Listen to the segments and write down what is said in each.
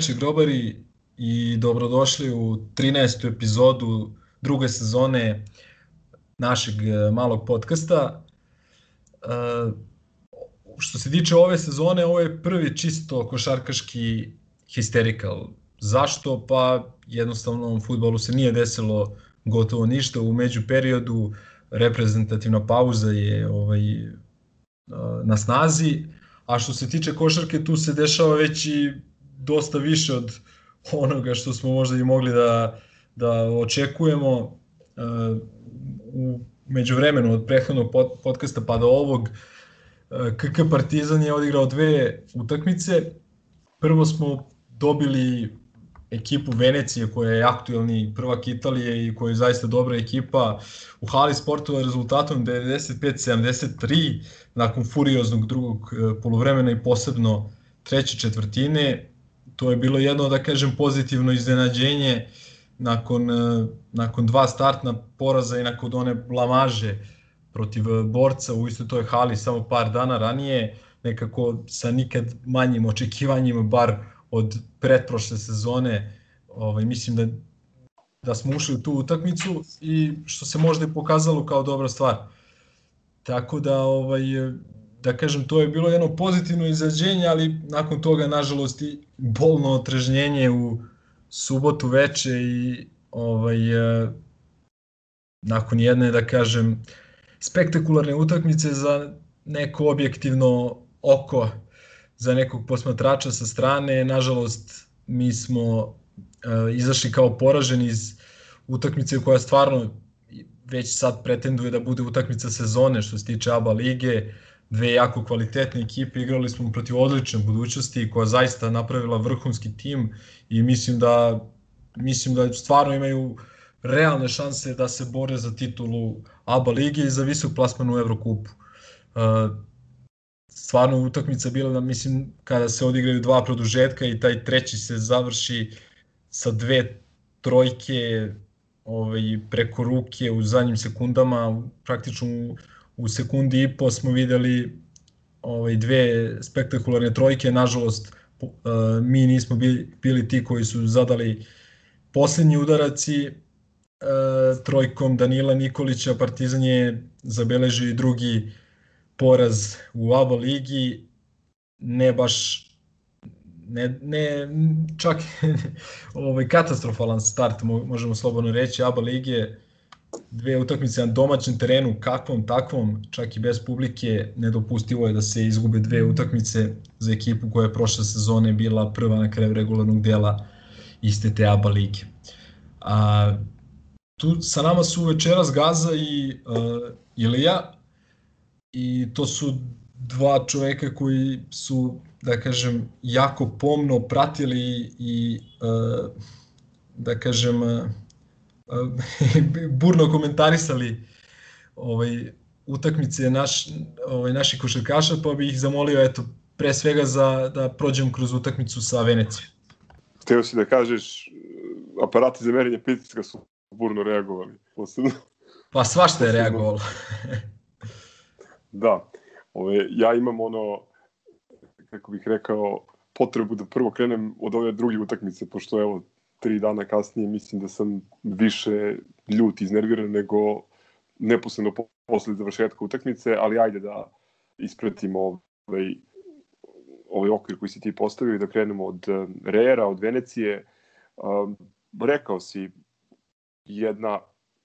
Dobroveče grobari i dobrodošli u 13. epizodu druge sezone našeg e, malog podcasta. E, što se tiče ove sezone, ovo je prvi čisto košarkaški histerikal. Zašto? Pa jednostavno u futbolu se nije desilo gotovo ništa u među periodu, reprezentativna pauza je ovaj, na snazi, a što se tiče košarke tu se dešava već i dosta više od onoga što smo možda i mogli da, da očekujemo u međuvremenu od prethodnog podcasta pa do ovog KK Partizan je odigrao dve utakmice. Prvo smo dobili ekipu Venecije koja je aktuelni prvak Italije i koja je zaista dobra ekipa u hali sportova rezultatom 95-73 nakon furioznog drugog e, polovremena i posebno treće četvrtine. To je bilo jedno, da kažem, pozitivno iznenađenje nakon, e, nakon dva startna poraza i nakon one blamaže protiv borca u istoj toj hali samo par dana ranije, nekako sa nikad manjim očekivanjima, bar od pretprošle sezone, ovaj, mislim da, da smo ušli u tu utakmicu i što se možda i pokazalo kao dobra stvar. Tako da, ovaj, da kažem, to je bilo jedno pozitivno izađenje, ali nakon toga, nažalost, i bolno otrežnjenje u subotu veče i ovaj, nakon jedne, da kažem, spektakularne utakmice za neko objektivno oko za nekog posmatrača sa strane. Nažalost, mi smo uh, izašli kao poraženi iz utakmice koja stvarno već sad pretenduje da bude utakmica sezone što se tiče ABA lige. Dve jako kvalitetne ekipe, igrali smo protiv odlične budućnosti koja zaista napravila vrhunski tim i mislim da mislim da stvarno imaju realne šanse da se bore za titulu ABA lige i za visok plasman u Evrokupu. Uh, stvarno utakmica bila da mislim kada se odigraju dva produžetka i taj treći se završi sa dve trojke ovaj, preko ruke u zadnjim sekundama, praktično u, sekundi i po smo videli ovaj, dve spektakularne trojke, nažalost uh, mi nismo bili, bili ti koji su zadali poslednji udarac i uh, trojkom Danila Nikolića Partizan je zabeležio i drugi poraz u ABA ligi, ne baš ne, ne čak ovaj katastrofalan start možemo slobodno reći. ABA lige dve utakmice na domaćem terenu kakvom takvom čak i bez publike nedopustivo je da se izgube dve utakmice za ekipu koja je prošle sezone bila prva na kraju regularnog dela iste te ABA lige. A, tu sa nama su večeras Gaza i uh, Ilija i to su dva čoveka koji su, da kažem, jako pomno pratili i, uh, da kažem, uh, burno komentarisali ovaj, utakmice naš, ovaj, naših košarkaša, pa bih ih zamolio, eto, pre svega za, da prođem kroz utakmicu sa Venecijom. Hteo si da kažeš, aparati za merenje pritiska su burno reagovali. Posebno. Pa svašta je reagovalo. Da. Ove, ja imam ono, kako bih rekao, potrebu da prvo krenem od ove druge utakmice, pošto evo, tri dana kasnije mislim da sam više ljut, iznerviran nego neposledno posle završetka utakmice, ali ajde da ispratimo ovaj, ovaj okvir koji si ti postavio i da krenemo od eh, Reera, od Venecije. Um, rekao si jedna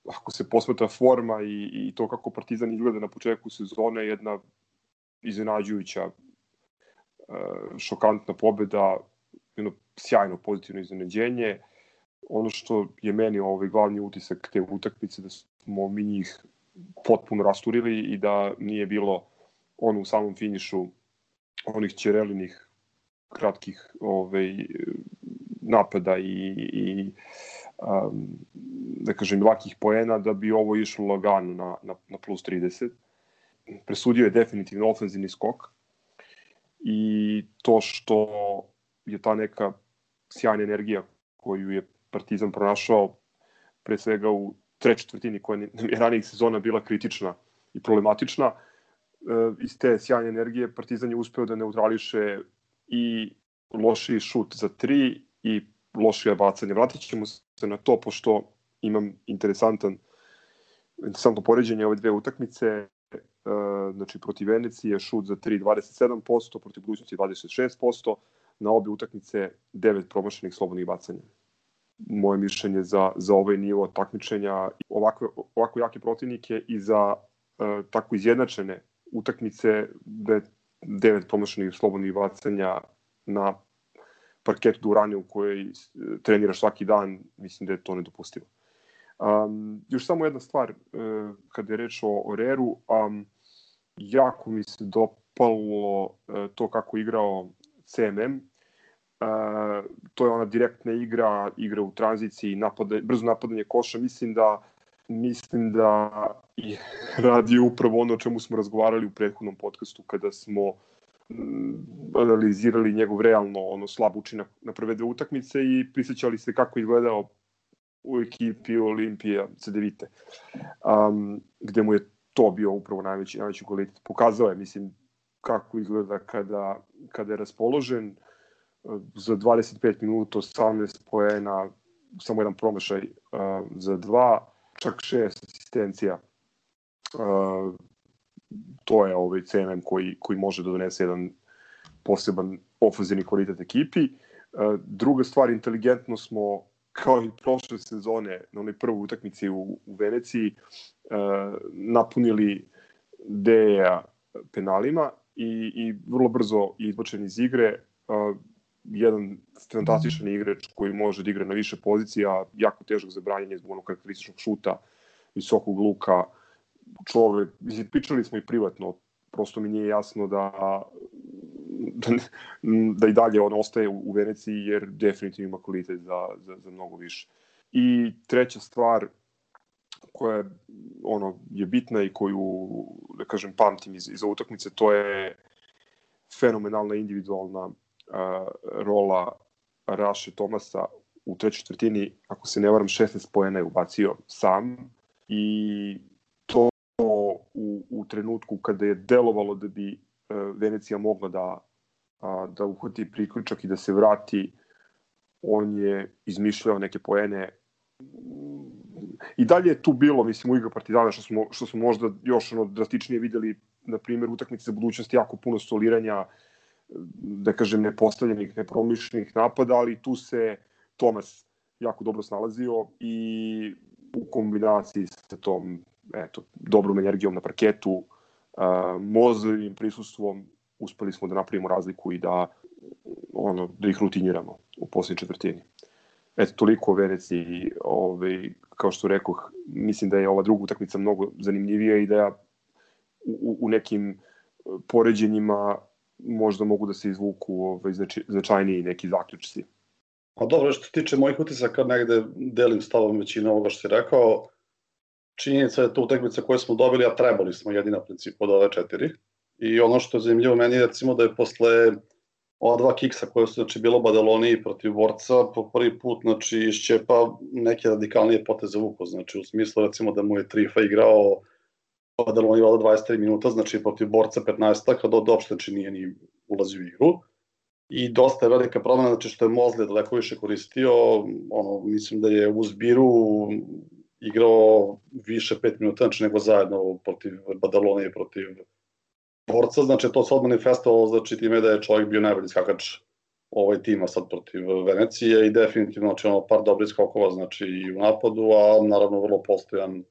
ako se posmeta forma i, i to kako Partizan izgleda na početku sezone, jedna iznenađujuća e, šokantna pobeda, jedno sjajno pozitivno iznenađenje. Ono što je meni ovaj glavni utisak te utakmice da smo mi njih potpuno rasturili i da nije bilo ono u samom finišu onih ćerelinih kratkih ovaj, napada i, i um, da kažem, lakih poena da bi ovo išlo lagano na, na, na plus 30. Presudio je definitivno ofenzivni skok i to što je ta neka sjajna energija koju je Partizan pronašao pre svega u trećoj četvrtini koja je ranijih sezona bila kritična i problematična, e, iz te sjajne energije Partizan je uspeo da neutrališe i lošiji šut za tri i lošije bacanje. Vratit ćemo se na to, pošto imam interesantan interesantno poređenje ove dve utakmice. E, znači, protiv Venecije šut za 3 27%, protiv budućnosti 26%, na obe utakmice 9 promašenih slobodnih bacanja. Moje mišljenje za, za ovaj nivo takmičenja, ovako, ovako jake protivnike i za e, tako izjednačene utakmice, da 9 promašenih slobodnih bacanja na parketu Durane u kojoj treniraš svaki dan, mislim da je to nedopustivo. Um, još samo jedna stvar, uh, kada je reč o, o Reru, um, jako mi se dopalo uh, to kako igrao CMM, Uh, to je ona direktna igra, igra u tranziciji, napada, brzo napadanje koša. Mislim da mislim da radi upravo ono o čemu smo razgovarali u prethodnom podcastu kada smo mm, analizirali njegov realno ono slab učinak na prve dve utakmice i prisjećali se kako izgledao u ekipi Olimpija Cedevite, um, gde mu je to bio upravo najveći, najveći kvalitet. Pokazao je, mislim, kako izgleda kada, kada je raspoložen za 25 minuta 18 poena, samo jedan promašaj uh, za dva, čak šest asistencija. Uh, to je ovaj CMM koji, koji može da donese jedan poseban ofenzivni kvalitet ekipi. Uh, druga stvar, inteligentno smo kao i prošle sezone na onoj prvoj utakmici u, u Veneciji uh, napunili Deja penalima i, i vrlo brzo izbačen iz igre. Uh, jedan fantastičan igrač koji može da igra na više pozicija, jako težak za branjenje zbog onog karakterističnog šuta, visokog luka, čovek, mislim, pričali smo i privatno, prosto mi nije jasno da, da, da i dalje on ostaje u, u Veneciji, jer definitivno ima kvalitet za, za, za mnogo više. I treća stvar koja ono, je bitna i koju, da kažem, pamtim iz, iz utakmice, to je fenomenalna individualna a, rola Raše Tomasa u trećoj četvrtini, ako se ne varam, 16 poena je ubacio sam i to u, u trenutku kada je delovalo da bi uh, Venecija mogla da, a, da uhvati priključak i da se vrati, on je izmišljao neke poene i dalje je tu bilo, mislim, u igra Partizana, što smo, što smo možda još ono drastičnije videli, na primjer, utakmice za budućnost, jako puno soliranja, da kažem, nepostavljenih, nepromišljenih napada, ali tu se Tomas jako dobro snalazio i u kombinaciji sa tom eto, dobrom energijom na parketu, uh, mozljivim prisustvom, uspeli smo da napravimo razliku i da ono, da ih rutiniramo u poslednjoj četvrtini. Eto, toliko o Veneciji, ovaj, kao što rekoh, mislim da je ova druga utakmica mnogo zanimljivija i da ja u, u nekim poređenjima možda mogu da se izvuku ovaj, značajniji neki zaključci. Pa dobro, što se tiče mojih utisaka, negde delim stavom većina ovoga što si rekao. Činjenica je to utakmica koju smo dobili, a trebali smo jedina princip od ove četiri. I ono što je zanimljivo meni je recimo da je posle ova dva kiksa koje su znači, bilo Badaloni protiv borca, po prvi put znači, išćepa neke radikalnije poteze vuko. Znači u smislu recimo da mu je Trifa igrao Badaloni vada 23 minuta, znači protiv borca 15 kada od uopšte znači nije ni ulazio u igru. I dosta je velika promena, znači što je Mozle daleko više koristio, ono, mislim da je u zbiru igrao više 5 minuta, znači nego zajedno protiv Badalona i protiv borca, znači to se od manifestovalo, znači time da je čovjek bio najbolji skakač ovaj tima sad protiv Venecije i definitivno znači ono par dobrih skokova znači i u napadu, a naravno vrlo postojan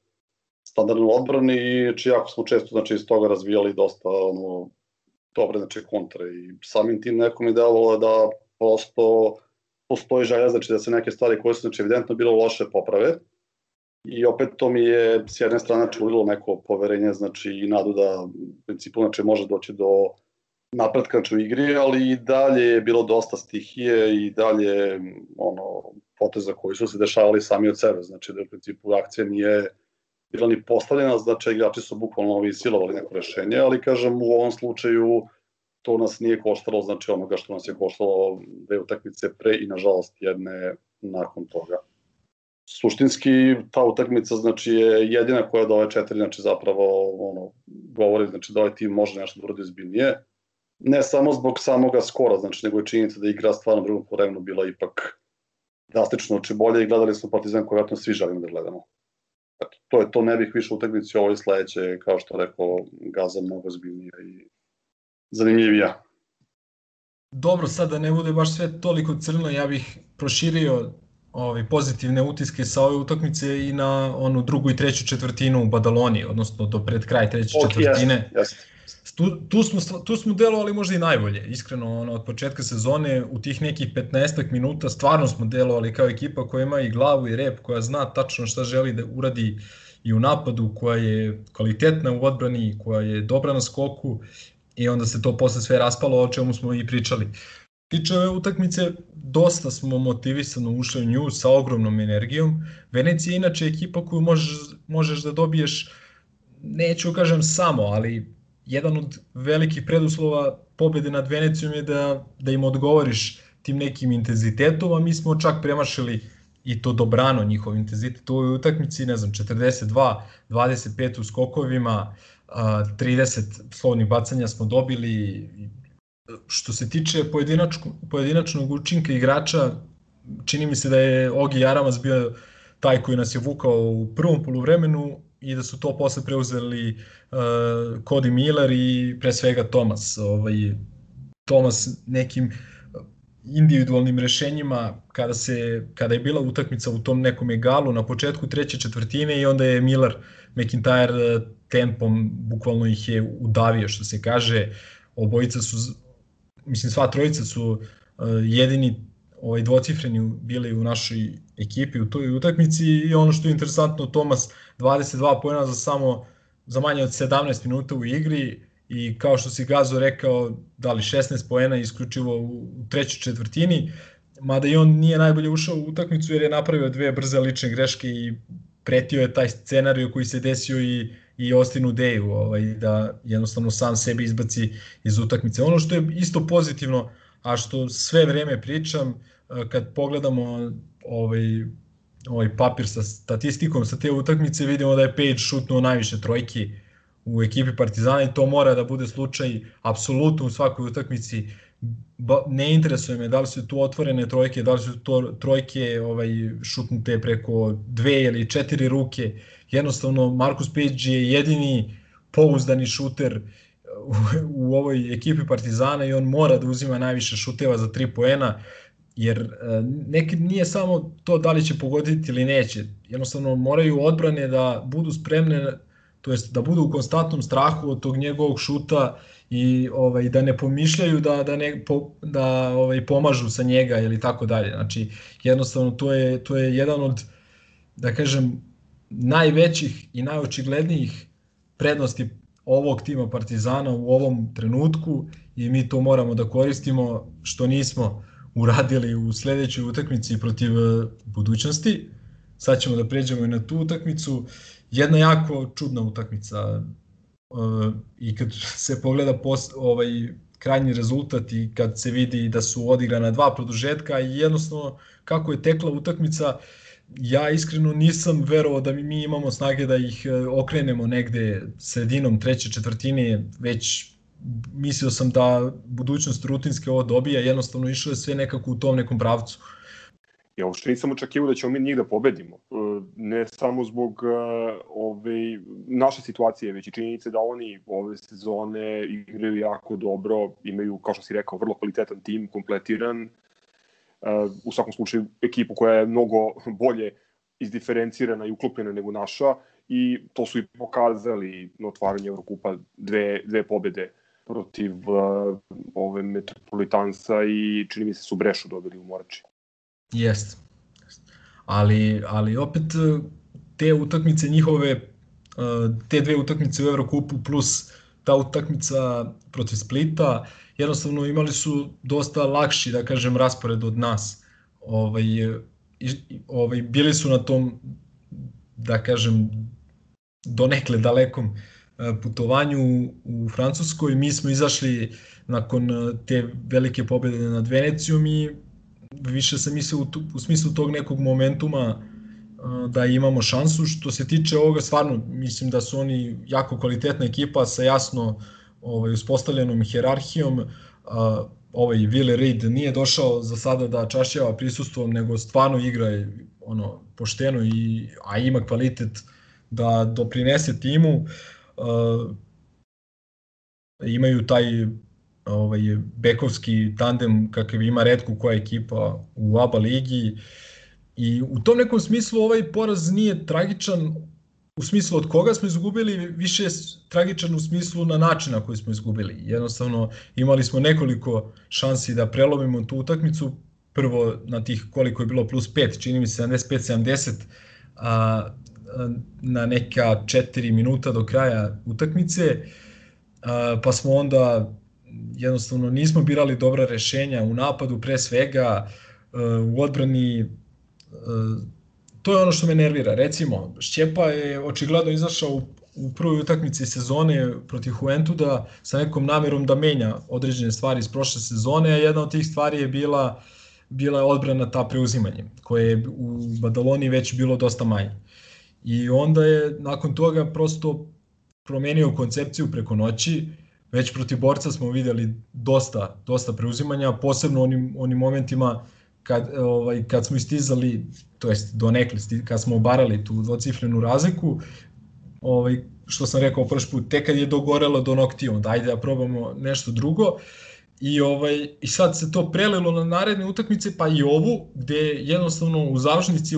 standardnoj odbrani i znači jako smo često znači iz toga razvijali dosta ono dobre znači kontre i samim tim nekom je delovalo da prosto postoji želja znači da se neke stvari koje su znači evidentno bilo loše poprave i opet to mi je s jedne strane čulilo neko poverenje znači i nadu da principu znači može doći do napretka znači u igri, ali i dalje je bilo dosta stihije i dalje ono poteza koji su se dešavali sami od sebe, znači da u principu akcija nije bila ni postavljena, znači igrači su bukvalno ovi silovali neko rešenje, ali kažem u ovom slučaju to nas nije koštalo, znači onoga što nas je koštalo dve utakmice pre i nažalost jedne nakon toga. Suštinski ta utakmica znači je jedina koja do ove četiri znači zapravo ono govori znači da ovaj tim može nešto da uradi zbiljnije. ne samo zbog samoga skora, znači nego je činjenica da igra stvarno drugom povremenu bila ipak drastično oči bolje i gledali smo Partizan koji vratno svi želimo da gledamo. Eto, to je to, ne bih više utakmici ovo i sledeće, kao što rekao, Gaza mnogo zbiljnija i zanimljivija. Dobro, sad da ne bude baš sve toliko crno, ja bih proširio ovaj, pozitivne utiske sa ove utakmice i na onu drugu i treću četvrtinu u Badaloni, odnosno do pred kraj treće okay, četvrtine. Yes, yes. Tu, tu, smo, tu smo delovali možda i najbolje, iskreno, ono, od početka sezone, u tih nekih 15 minuta stvarno smo delovali kao ekipa koja ima i glavu i rep, koja zna tačno šta želi da uradi i u napadu, koja je kvalitetna u odbrani, koja je dobra na skoku i onda se to posle sve raspalo, o čemu smo i pričali. Tiče ove utakmice, dosta smo motivisano ušli u nju sa ogromnom energijom. Venecija je inače ekipa koju možeš, možeš da dobiješ, neću kažem samo, ali jedan od velikih preduslova pobede nad Venecijom je da, da im odgovoriš tim nekim intenzitetom, a mi smo čak premašili i to dobrano njihov intenzitet u ovoj utakmici, ne znam, 42, 25 u skokovima, 30 slovnih bacanja smo dobili. Što se tiče pojedinačnog, učinka igrača, čini mi se da je Ogi Aramas bio taj koji nas je vukao u prvom poluvremenu, i da su to posle preuzeli uh, Cody Miller i pre svega Thomas. Ovaj, Thomas nekim individualnim rešenjima kada se kada je bila utakmica u tom nekom egalu na početku treće četvrtine i onda je Miller McIntyre uh, tempom bukvalno ih je udavio što se kaže obojica su mislim sva trojica su uh, jedini ovaj dvocifreni bili u našoj ekipi u toj utakmici i ono što je interesantno Tomas 22 poena za samo za manje od 17 minuta u igri i kao što si Gazo rekao da li 16 poena isključivo u trećoj četvrtini mada i on nije najbolje ušao u utakmicu jer je napravio dve brze lične greške i pretio je taj scenariju koji se desio i i Ostinu Deju ovaj, da jednostavno sam sebi izbaci iz utakmice. Ono što je isto pozitivno, a što sve vreme pričam, kad pogledamo ovaj, ovaj papir sa statistikom sa te utakmice, vidimo da je Page šutnuo najviše trojki u ekipi Partizana i to mora da bude slučaj apsolutno u svakoj utakmici. Ne interesuje me da li su tu otvorene trojke, da li su to trojke ovaj, šutnute preko dve ili četiri ruke. Jednostavno, Marcus Page je jedini pouzdani šuter u, u ovoj ekipi Partizana i on mora da uzima najviše šuteva za 3 poena jer e, neki nije samo to da li će pogoditi ili neće, jednostavno moraju odbrane da budu spremne, to jest da budu u konstantnom strahu od tog njegovog šuta i ovaj da ne pomišljaju da da ne po, da ovaj pomažu sa njega ili tako dalje. Znači jednostavno to je to je jedan od da kažem najvećih i najočiglednijih prednosti ovog tima Partizana u ovom trenutku i mi to moramo da koristimo što nismo uradili u sledećoj utakmici protiv e, budućnosti. Sad ćemo da pređemo i na tu utakmicu. Jedna jako čudna utakmica i kad se pogleda pos, ovaj krajnji rezultat i kad se vidi da su odigrana dva produžetka i jednostavno kako je tekla utakmica, ja iskreno nisam verovao da mi imamo snage da ih e, okrenemo negde sredinom treće četvrtine, već mislio sam da budućnost rutinske ovo dobija, jednostavno išlo je sve nekako u tom nekom pravcu. Ja uopšte nisam očekivao da ćemo mi njih da pobedimo. E, ne samo zbog e, ove, naše situacije, već i činjenice da oni ove sezone igraju jako dobro, imaju, kao što si rekao, vrlo kvalitetan tim, kompletiran. E, u svakom slučaju ekipu koja je mnogo bolje izdiferencirana i uklopljena nego naša i to su i pokazali na otvaranju Eurokupa dve, dve pobede protiv uh, ove Metropolitansa i čini mi se su Brešu dobili u Morači. Jeste. Ali, ali opet uh, te utakmice njihove, uh, te dve utakmice u Evrokupu plus ta utakmica protiv Splita, jednostavno imali su dosta lakši, da kažem, raspored od nas. Ovaj, i, ovaj, bili su na tom, da kažem, donekle dalekom E, putovanju u Francuskoj. Mi smo izašli nakon e, te velike pobede nad Venecijom i više sam mislio u, u smislu tog nekog momentuma da imamo šansu. Što se tiče ovoga, stvarno mislim da su oni jako kvalitetna ekipa sa jasno ovaj, uspostavljenom hjerarhijom, ovaj Willi Reid nije došao za sada da čašćava prisustvom, nego stvarno igra ono, pošteno, i, a ima kvalitet da doprinese timu. Imaju taj ovaj, bekovski tandem kakav ima redku koja ekipa u ABA ligi i u tom nekom smislu ovaj poraz nije tragičan u smislu od koga smo izgubili, više je tragičan u smislu na način na koji smo izgubili. Jednostavno imali smo nekoliko šansi da prelomimo tu utakmicu, prvo na tih koliko je bilo plus 5, čini mi se 75-70, a, na neka 4 minuta do kraja utakmice, a, pa smo onda jednostavno nismo birali dobra rešenja u napadu pre svega, u odbrani to je ono što me nervira. Recimo, Šćepa je očigledno izašao u, u prvoj utakmici sezone protiv Juventuda sa nekom namerom da menja određene stvari iz prošle sezone, a jedna od tih stvari je bila bila je odbrana ta preuzimanje, koje je u Badaloni već bilo dosta manje. I onda je nakon toga prosto promenio koncepciju preko noći, već protiv borca smo videli dosta, dosta preuzimanja, posebno onim, onim momentima kad, ovaj, kad smo istizali, to jest donekli, kad smo obarali tu dvocifrenu razliku, ovaj, što sam rekao prošli put, tek kad je dogorelo do noktiju, onda ajde da probamo nešto drugo. I, ovaj, I sad se to prelilo na naredne utakmice, pa i ovu, gde jednostavno u završnici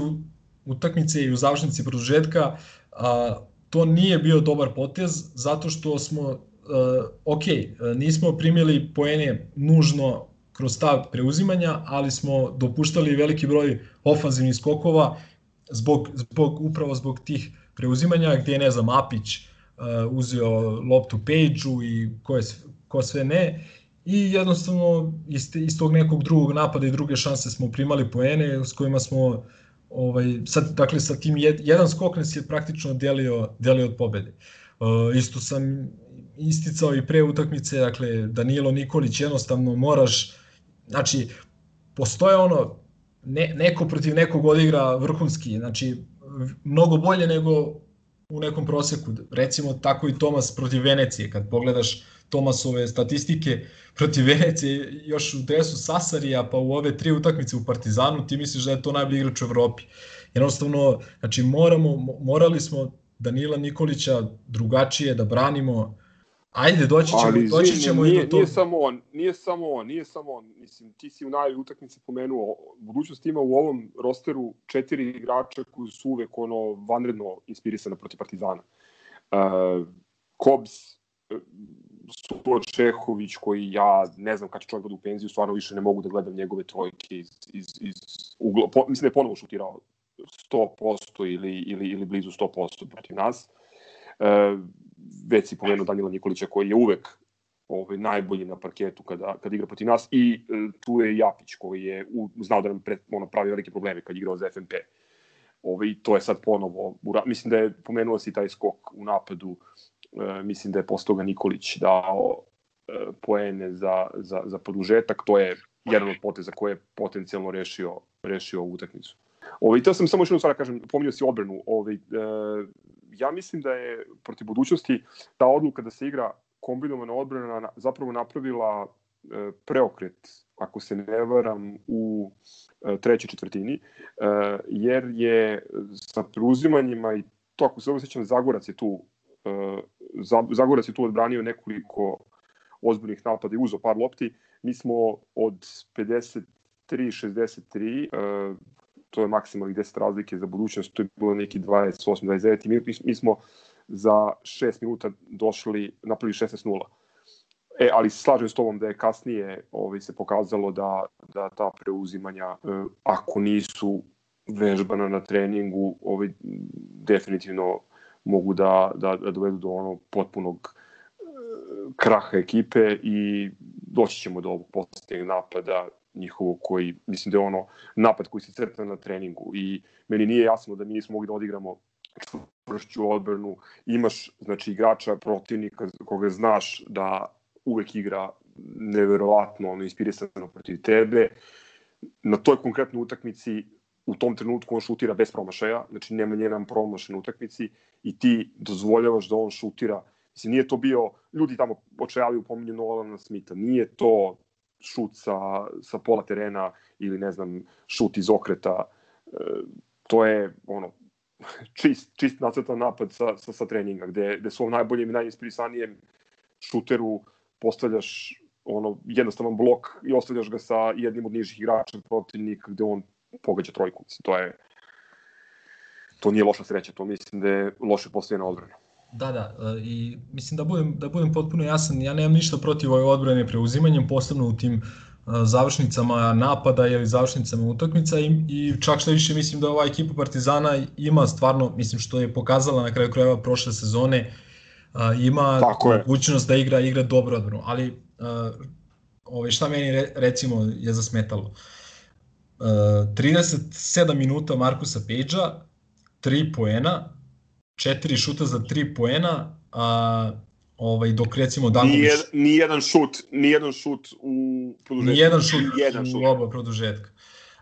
utakmice i u završnici produžetka a, to nije bio dobar potez, zato što smo, ok, nismo primili poene nužno kroz ta preuzimanja, ali smo dopuštali veliki broj ofanzivnih skokova zbog, zbog upravo zbog tih preuzimanja gdje je, ne znam, Apić uh, uzeo loptu Page-u i ko, je, ko sve ne i jednostavno iz, iz tog nekog drugog napada i druge šanse smo primali poene s kojima smo ovaj, sad, dakle sa tim jed, jedan skok nas je praktično delio, delio od pobede. Uh, isto sam isticao i pre utakmice, dakle Danilo Nikolić jednostavno moraš Znači, postoje ono, ne, neko protiv nekog odigra vrhunski, znači, mnogo bolje nego u nekom proseku. Recimo tako i Tomas protiv Venecije, kad pogledaš Tomasove statistike protiv Venecije još u dresu Sasarija, pa u ove tri utakmice u Partizanu, ti misliš da je to najbolji igrač u Evropi. Jednostavno, znači moramo, morali smo Danila Nikolića drugačije da branimo, Ajde, doći ćemo, Ali, doći ćemo nije, i do toga. Nije samo on, nije samo on, nije samo on. Mislim, ti si u najavi utakmice pomenuo, budućnost ima u ovom rosteru četiri igrača koji su uvek ono vanredno inspirisana protiv Partizana. Uh, Kobs, Sulo Čehović, koji ja ne znam kada će čovjek da u penziju, stvarno više ne mogu da gledam njegove trojke iz, iz, iz ugla. Po, mislim da je ponovo šutirao 100% ili, ili, ili blizu 100% protiv nas. Uh, već si pomenuo Danila Nikolića koji je uvek ovaj, najbolji na parketu kada, kada igra protiv nas i e, tu je Japić koji je u, znao da nam pred, ono, pravi velike probleme kad igrao za FNP. Ovaj, to je sad ponovo, ura, mislim da je pomenuo si taj skok u napadu, e, mislim da je posle toga Nikolić dao e, poene za, za, za produžetak, to je jedan od poteza koje je potencijalno rešio, rešio ovu utakmicu. Ovaj, to sam samo još jednu stvar da kažem, pominjao si odbranu, ovaj, e, ja mislim da je protiv budućnosti ta odluka da se igra kombinovana odbrana zapravo napravila e, preokret, ako se ne varam, u e, trećoj četvrtini, e, jer je sa preuzimanjima i to ako se ovo sećam, Zagorac je tu Zagorac je tu odbranio nekoliko ozbiljnih napada i uzo par lopti. Mi smo od 53-63 to je maksimalnih 10 razlike za budućnost, to je bilo neki 28-29 minut, mi smo za 6 minuta došli, napravili 16-0. E, ali slažem s tobom da je kasnije ovaj, se pokazalo da, da ta preuzimanja, e, ako nisu vežbana na treningu, ovaj, definitivno mogu da, da, da dovedu do ono potpunog e, kraha ekipe i doći ćemo do ovog posljednjeg napada njihovo koji, mislim da je ono napad koji se crta na treningu. I meni nije jasno da mi nismo mogli da odigramo čvršću odbranu, imaš znači igrača protivnika koga znaš da uvek igra neverovatno ono inspirisano protiv tebe. Na toj konkretnoj utakmici u tom trenutku on šutira bez promašaja, znači nema njenan promašaj na utakmici i ti dozvoljavaš da on šutira. Mislim, nije to bio, ljudi tamo očajali u pominju Nolana Smitha, nije to šut sa, sa pola terena ili ne znam, šut iz okreta. E, to je ono, čist, čist nacrtan napad sa, sa, sa treninga, gde, gde svom najboljem i najinspirisanijem šuteru postavljaš ono, jednostavan blok i ostavljaš ga sa jednim od nižih igrača protivnika gde on pogađa trojku. To je to nije loša sreća, to mislim da je loše postavljena odbrana. Da, da, e, i mislim da budem, da budem potpuno jasan, ja nemam ništa protiv ove odbrane preuzimanjem, posebno u tim e, završnicama napada ili završnicama utakmica i, i čak što više mislim da ova ekipa Partizana ima stvarno, mislim što je pokazala na kraju krajeva prošle sezone, ima mogućnost da igra igra dobro odbranu, ali ovaj, šta meni recimo je zasmetalo? 37 minuta Markusa Pejđa, 3 poena, 4 šuta za 3 poena, a ovaj dok recimo Danković nije ni jedan šut, ni jedan šut u produžetku. Ni jedan šut, ni jedan šut. u oba produžetka.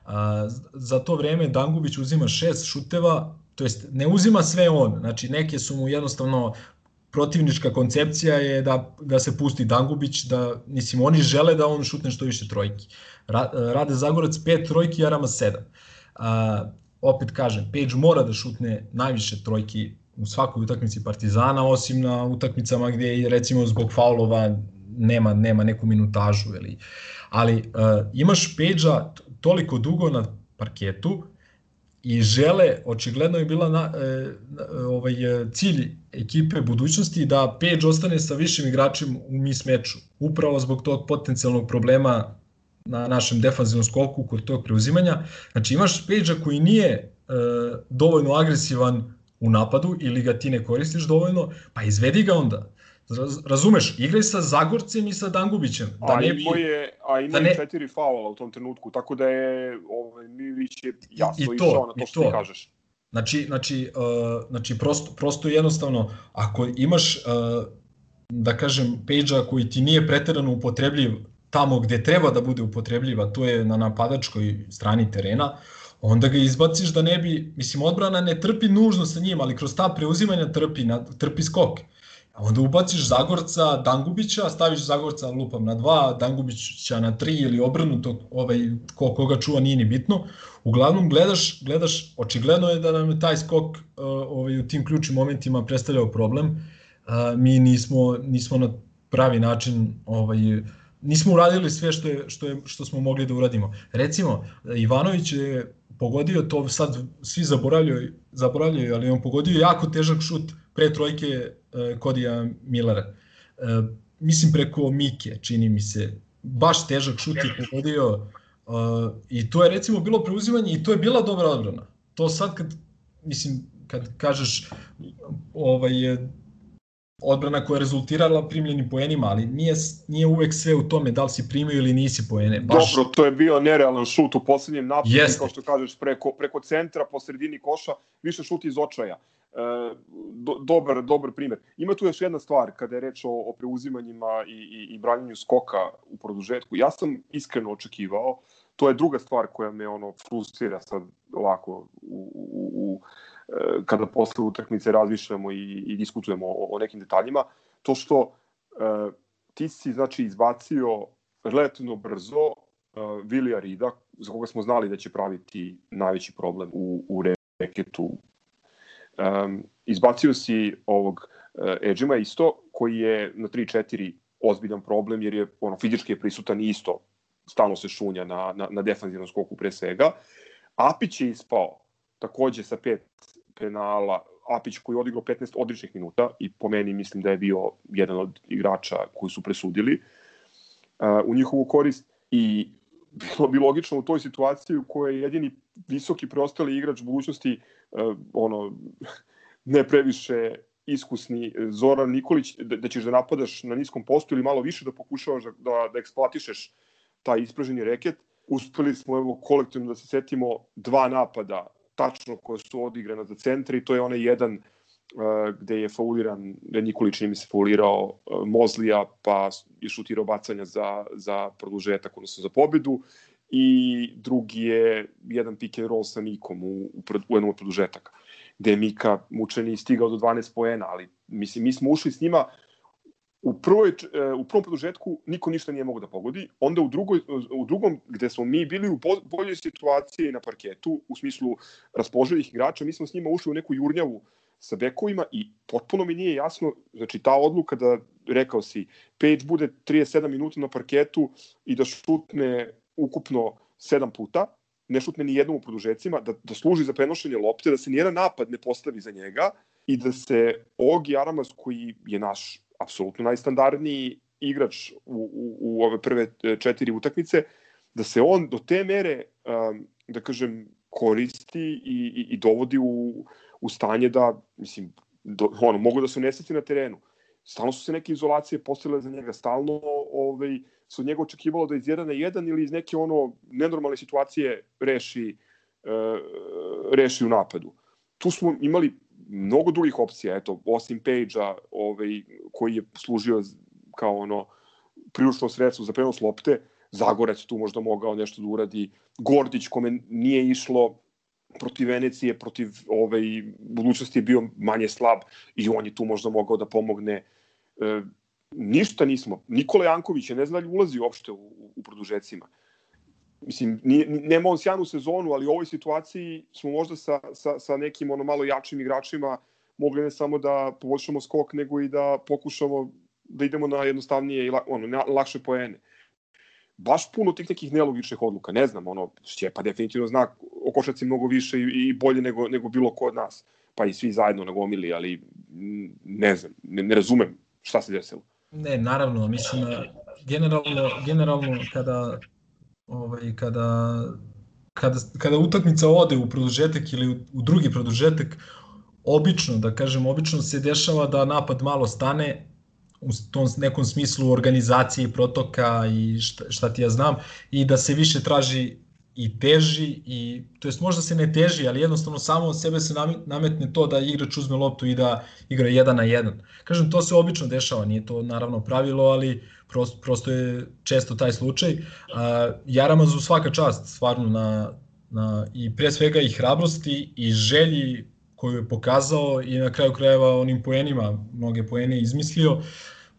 A, za to vreme Dangubić uzima šest šuteva, to jest ne uzima sve on, znači neke su mu jednostavno protivnička koncepcija je da, da se pusti Dangubić, da, mislim, oni žele da on šutne što više trojki. Ra, Rade Zagorac pet trojki, Arama sedam. A, opet kažem, Page mora da šutne najviše trojki u svakoj utakmici Partizana, osim na utakmicama gdje recimo zbog faulova nema nema neku minutažu ili ali uh, imaš Page-a toliko dugo na parketu i žele, očigledno je bila na, e, ovaj, cilj ekipe budućnosti da Page ostane sa višim igračem u mis meču, upravo zbog tog potencijalnog problema na našem defanzivnom skoku kod tog preuzimanja. Znači imaš Page-a koji nije e, dovoljno agresivan u napadu ili ga ti ne koristiš dovoljno, pa izvedi ga onda. Razumeš, igraj sa Zagorcem i sa Dangubićem. Da a ne bi, je, a ima da ne... četiri faula u tom trenutku, tako da je ovaj, Milić je jasno I to, išao na to što to. ti kažeš. Znači, znači, uh, znači prosto, prosto jednostavno, ako imaš, uh, da kažem, pejđa koji ti nije preterano upotrebljiv tamo gde treba da bude upotrebljiv, a to je na napadačkoj strani terena, onda ga izbaciš da ne bi, mislim, odbrana ne trpi nužno sa njim, ali kroz ta preuzimanja trpi, na, trpi skok. A onda ubaciš Zagorca, Dangubića, staviš Zagorca lupam na dva, Dangubića na tri ili obrnuto, ovaj, ko, koga čuva nije ni bitno. Uglavnom gledaš, gledaš, očigledno je da nam je taj skok uh, ovaj, u tim ključnim momentima predstavljao problem. Uh, mi nismo, nismo na pravi način ovaj, nismo uradili sve što, je, što, je, što smo mogli da uradimo. Recimo, Ivanović je pogodio to, sad svi zaboravljaju, zaboravljaju ali on pogodio jako težak šut pre trojke uh, Kodija Millera. Uh, mislim preko Mike, čini mi se. Baš težak šut je pogodio uh, i to je recimo bilo preuzimanje i to je bila dobra odbrana. To sad kad, mislim, kad kažeš ovaj, odbrana koja je rezultirala primljenim poenima, ali nije, nije uvek sve u tome da li si primio ili nisi poene. Baš... Dobro, to je bio nerealan šut u poslednjem napadu, kao što kažeš, preko, preko centra, po sredini koša, više šut iz očaja. E, do, dobar, dobar primer. Ima tu još jedna stvar kada je reč o, o preuzimanjima i, i, i branjenju skoka u produžetku. Ja sam iskreno očekivao, to je druga stvar koja me ono frustrira sad ovako u, u, u kada posle utakmice razmišljamo i, i diskutujemo o, o nekim detaljima, to što e, ti si znači izbacio relativno brzo e, Vilija Rida, za koga smo znali da će praviti najveći problem u, u reketu Um, izbacio si ovog uh, Edžima isto, koji je na 3-4 ozbiljan problem, jer je ono, fizički je prisutan isto, stalno se šunja na, na, na defanzivnom skoku pre svega. Apić je ispao takođe sa pet penala, Apić koji je odigrao 15 odličnih minuta i po meni mislim da je bio jedan od igrača koji su presudili uh, u njihovu korist i bilo bi logično u toj situaciji u kojoj je jedini visoki preostali igrač budućnosti uh, ono ne previše iskusni Zoran Nikolić da, da ćeš da napadaš na niskom postu ili malo više da pokušavaš da, da, da eksploatišeš taj ispraženi reket. Uspeli smo evo kolektivno da se setimo dva napada tačno koje su odigrana za centre i to je onaj jedan uh, gde je fauliran, Nikolić mi se faulirao uh, Mozlija pa je šutirao bacanja za, za produžetak, odnosno za pobedu. I drugi je jedan pick and roll sa Mikom u, u, u jednom od produžetaka, gde je Mika mučeni stigao do 12 poena, ali Mislim, mi smo ušli s njima u, prvoj, e, u prvom produžetku niko ništa nije mogo da pogodi, onda u, drugoj, u drugom gde smo mi bili u boljoj situaciji na parketu, u smislu raspoloženih igrača, mi smo s njima ušli u neku jurnjavu sa bekovima i potpuno mi nije jasno, znači ta odluka da, rekao si, Page bude 37 minuta na parketu i da šutne ukupno 7 puta, ne šutne ni jednom u produžecima, da, da služi za prenošenje lopte, da se nijedan napad ne postavi za njega i da se Ogi Aramas, koji je naš apsolutno najstandardniji igrač u, u, u ove prve e, četiri utakmice, da se on do te mere, um, da kažem, koristi i, i, i dovodi u, u stanje da, mislim, do, ono, mogu da se neseti na terenu. Stalno su se neke izolacije postavile za njega, stalno ovaj, se od njega očekivalo da iz 1 na 1 ili iz neke ono nenormalne situacije reši, uh, reši u napadu. Tu smo imali mnogo drugih opcija, eto, osim Page-a, ovaj, koji je služio kao ono priručno sredstvo za prenos lopte, Zagorec tu možda mogao nešto da uradi, Gordić kome nije išlo protiv Venecije, protiv ovaj, budućnosti je bio manje slab i on je tu možda mogao da pomogne. E, ništa nismo. Nikola Janković je ne zna da li ulazi uopšte u, u produžecima mislim, nije, nema on sjajnu sezonu, ali u ovoj situaciji smo možda sa, sa, sa nekim ono malo jačim igračima mogli ne samo da poboljšamo skok, nego i da pokušamo da idemo na jednostavnije i ono, na, lakše poene. Baš puno tih nekih nelogičnih odluka, ne znam, ono, Šćepa definitivno zna o košaci mnogo više i, i bolje nego, nego bilo ko od nas, pa i svi zajedno nagomili, ali ne znam, ne, ne razumem šta se desilo. Ne, naravno, mislim, generalno, generalno kada ovaj, kada, kada, kada utakmica ode u produžetak ili u, drugi produžetak, obično, da kažem, obično se dešava da napad malo stane u tom nekom smislu organizacije protoka i šta, šta ti ja znam i da se više traži i teži i to jest možda se ne teži, ali jednostavno samo od sebe se nametne to da igrač uzme loptu i da igra jedan na jedan. Kažem, to se obično dešava, nije to naravno pravilo, ali prosto, prosto je često taj slučaj. A, Jaramazu svaka čast stvarno na, na, i pre svega i hrabrosti i želji koju je pokazao i na kraju krajeva onim poenima, mnoge poene izmislio.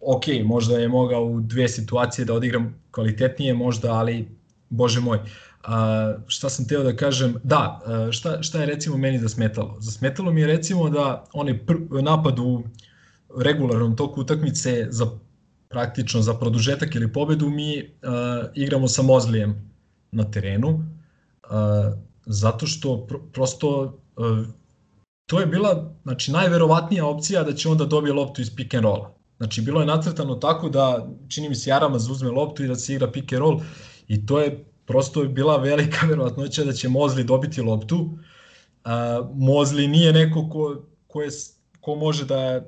Ok, možda je mogao u dve situacije da odigram kvalitetnije, možda, ali bože moj. A, šta sam teo da kažem? Da, šta, šta je recimo meni zasmetalo? Zasmetalo mi je recimo da onaj napad u regularnom toku utakmice za praktično za produžetak ili pobedu mi uh, igramo sa Mozlijem na terenu uh, zato što pr prosto uh, to je bila znači najverovatnija opcija da će onda dobije loptu iz pick and rolla. Znači bilo je nacrtano tako da čini mi se Jaramaz uzme loptu i da se igra pick and roll i to je prosto bila velika verovatnoća da će Mozli dobiti loptu. Uh, Mozli nije neko ko, ko, je, ko može da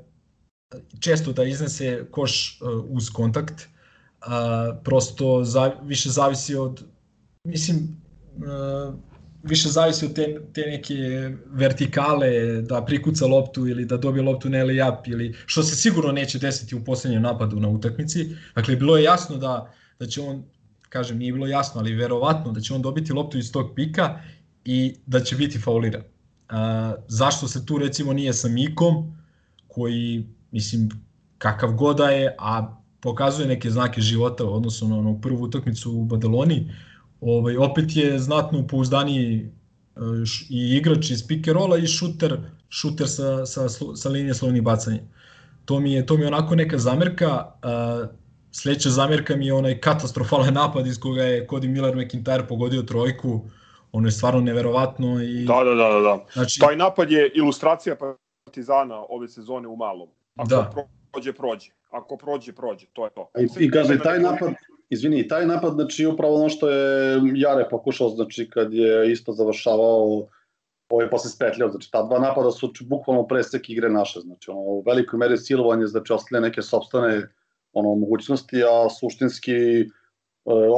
često da iznese koš uh, uz kontakt, uh, prosto za, više zavisi od, mislim, uh, više zavisi od te, te neke vertikale da prikuca loptu ili da dobije loptu na layup ili što se sigurno neće desiti u poslednjem napadu na utakmici. Dakle, bilo je jasno da, da će on, kažem, nije bilo jasno, ali verovatno da će on dobiti loptu iz tog pika i da će biti fauliran. Uh, zašto se tu recimo nije sa Mikom, koji mislim, kakav god da je, a pokazuje neke znake života u odnosu na onu prvu utakmicu u Badaloni, ovaj, opet je znatno pouzdaniji e, i igrač iz pick rola i šuter, šuter sa, sa, sa linije slovnih bacanja. To mi je, to mi je onako neka zamerka, sledeća zamerka mi je onaj katastrofalan napad iz koga je Cody Miller McIntyre pogodio trojku, ono je stvarno neverovatno. I, da, da, da, da. Znači, Taj napad je ilustracija Partizana ove sezone u malom. Ako da. prođe, prođe. Ako prođe, prođe. To je to. I, i kaže, taj napad, izvini, taj napad, znači upravo ono što je Jare pokušao, znači kad je isto završavao ovaj posle spetljao, znači ta dva napada su bukvalno presek igre naše, znači ono, u velikoj meri silovanje, znači ostale neke sobstvene ono, mogućnosti, a suštinski e,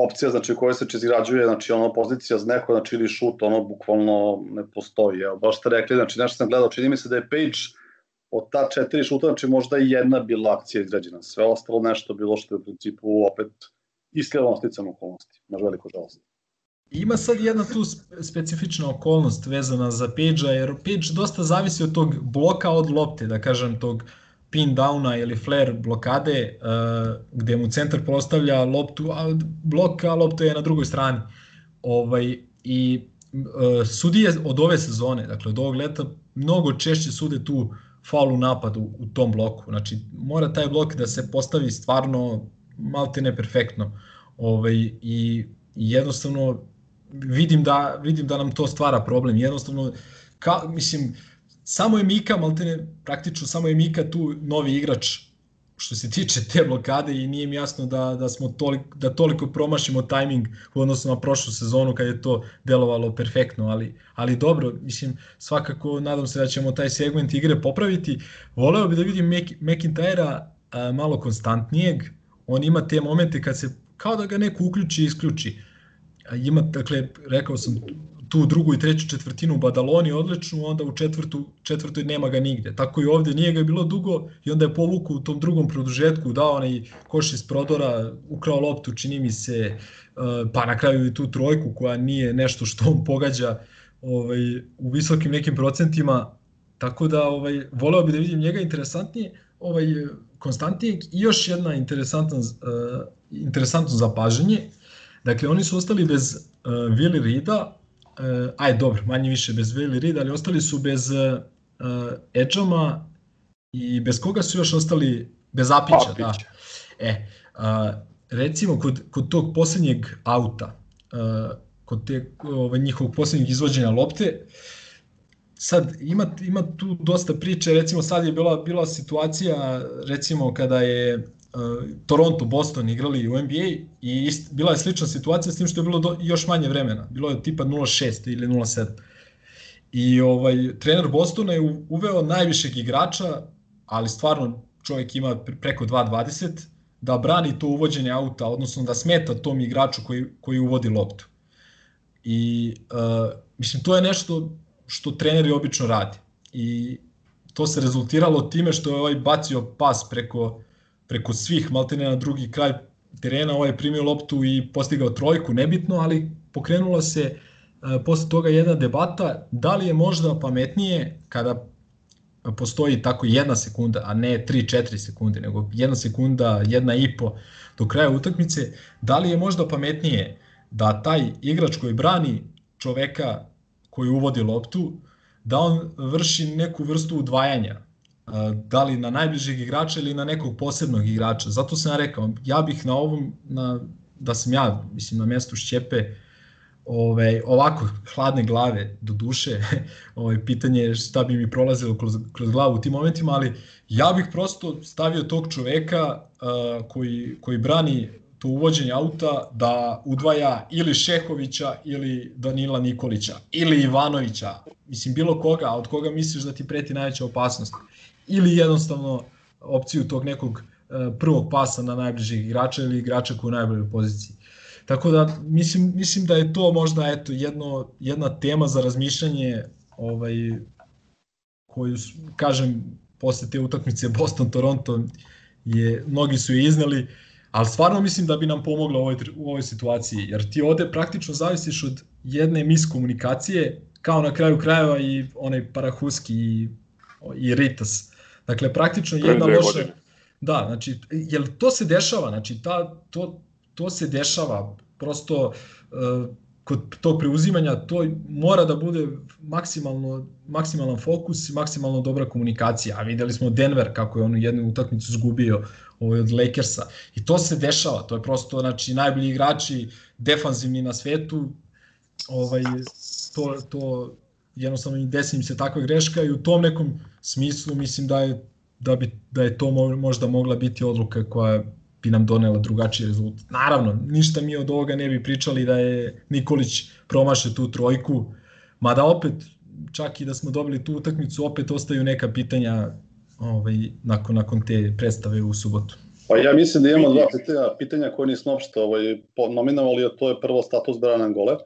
opcija znači koja se izgrađuje, znači ono pozicija za neko, znači ili šut, ono bukvalno ne postoji. Evo, baš ste rekli, znači nešto sam gledao, čini mi se da je Page od ta četiri šuta, znači možda i jedna bila akcija izgrađena. Sve ostalo nešto bilo što je u principu opet iskreno sticam okolnosti, na veliko žalost. Ima sad jedna tu specifična okolnost vezana za Page-a, jer Page dosta zavisi od tog bloka od lopte, da kažem, tog pin downa ili flare blokade uh, gde mu centar postavlja loptu, a blok, a lopta je na drugoj strani. Ovaj, I uh, sudije od ove sezone, dakle od ovog leta, mnogo češće sude tu faul u napadu u tom bloku. Znači, mora taj blok da se postavi stvarno malte ne perfektno. Ovaj, i, I jednostavno vidim da, vidim da nam to stvara problem. Jednostavno, ka, mislim, samo je Mika, maltene, praktično samo je Mika tu novi igrač što se tiče te blokade i nije mi jasno da, da smo toliko, da toliko promašimo tajming u odnosu na prošlu sezonu kad je to delovalo perfektno, ali, ali dobro, mislim, svakako nadam se da ćemo taj segment igre popraviti. Voleo bi da vidim McIntyre-a malo konstantnijeg, on ima te momente kad se, kao da ga neko uključi i isključi. Ima, dakle, rekao sam, tu drugu i treću četvrtinu u Badaloni odličnu, onda u četvrtu, četvrtoj nema ga nigde. Tako i ovde nije ga bilo dugo i onda je povuku u tom drugom produžetku, dao onaj koš iz prodora, ukrao loptu, čini mi se, eh, pa na kraju i tu trojku koja nije nešto što on pogađa ovaj, u visokim nekim procentima, tako da ovaj, voleo bi da vidim njega interesantnije, ovaj, konstantnijeg i još jedna interesantna, uh, interesantno zapaženje, dakle oni su ostali bez uh, Willi Rida, uh, aj dobro, manje više bez Willi Rida, ali ostali su bez uh, Edžama i bez koga su još ostali, bez Apića, Apić. da. E, uh, recimo kod, kod tog poslednjeg auta, uh, kod te, ovaj, njihovog poslednjeg izvođenja lopte, sad ima, ima tu dosta priče, recimo sad je bila, bila situacija, recimo kada je Toronto, Boston igrali u NBA i ist, bila je slična situacija s tim što je bilo do, još manje vremena. Bilo je tipa 0.6 ili 0.7. I ovaj, trener Bostona je uveo najvišeg igrača, ali stvarno čovjek ima preko 2.20, da brani to uvođenje auta, odnosno da smeta tom igraču koji, koji uvodi loptu. I uh, mislim, to je nešto što treneri obično radi. I to se rezultiralo time što je ovaj bacio pas preko preko svih maltene na drugi kraj terena, ovaj primio loptu i postigao trojku, nebitno, ali pokrenula se e, posle toga jedna debata da li je možda pametnije kada postoji tako jedna sekunda, a ne 3-4 sekunde, nego jedna sekunda, jedna i po do kraja utakmice, da li je možda pametnije da taj igrač koji brani čoveka koji uvodi loptu, da on vrši neku vrstu udvajanja, da li na najbližeg igrača ili na nekog posebnog igrača. Zato sam ja rekao, ja bih na ovom, na, da sam ja, mislim, na mjestu Šćepe, ove, ovako hladne glave do duše, ovaj, pitanje je šta bi mi prolazilo kroz, kroz glavu u tim momentima, ali ja bih prosto stavio tog čoveka uh, koji, koji brani to uvođenje auta da udvaja ili Šehovića ili Danila Nikolića ili Ivanovića, mislim bilo koga, a od koga misliš da ti preti najveća opasnost ili jednostavno opciju tog nekog e, prvog pasa na najbližeg igrača ili igrača koji je u najboljoj poziciji. Tako da mislim, mislim da je to možda eto jedno, jedna tema za razmišljanje ovaj, koju, kažem, posle te utakmice Boston-Toronto je, mnogi su je izneli, ali stvarno mislim da bi nam pomogla u ovoj, u ovoj situaciji, jer ti ovde praktično zavisiš od jedne miskomunikacije, kao na kraju krajeva i onaj Parahuski i, i Ritas Dakle, praktično jedna loša... Da, znači, jel to se dešava, znači, ta, to, to se dešava, prosto uh, kod tog preuzimanja to mora da bude maksimalno, maksimalan fokus i maksimalno dobra komunikacija. A videli smo Denver kako je on jednu utakmicu zgubio ovaj, od Lakersa. I to se dešava, to je prosto znači, najbolji igrači defanzivni na svetu, ovaj, to, to jednostavno desi im se takva greška i u tom nekom smislu mislim da je da bi da je to možda mogla biti odluka koja bi nam donela drugačiji rezultat. Naravno, ništa mi od ovoga ne bi pričali da je Nikolić promaše tu trojku, mada opet, čak i da smo dobili tu utakmicu, opet ostaju neka pitanja ovaj, nakon, nakon te predstave u subotu. Pa ja mislim da imamo dva pitanja, pitanja koje nismo opšte ovaj, nominovali, a to je prvo status Brana Gole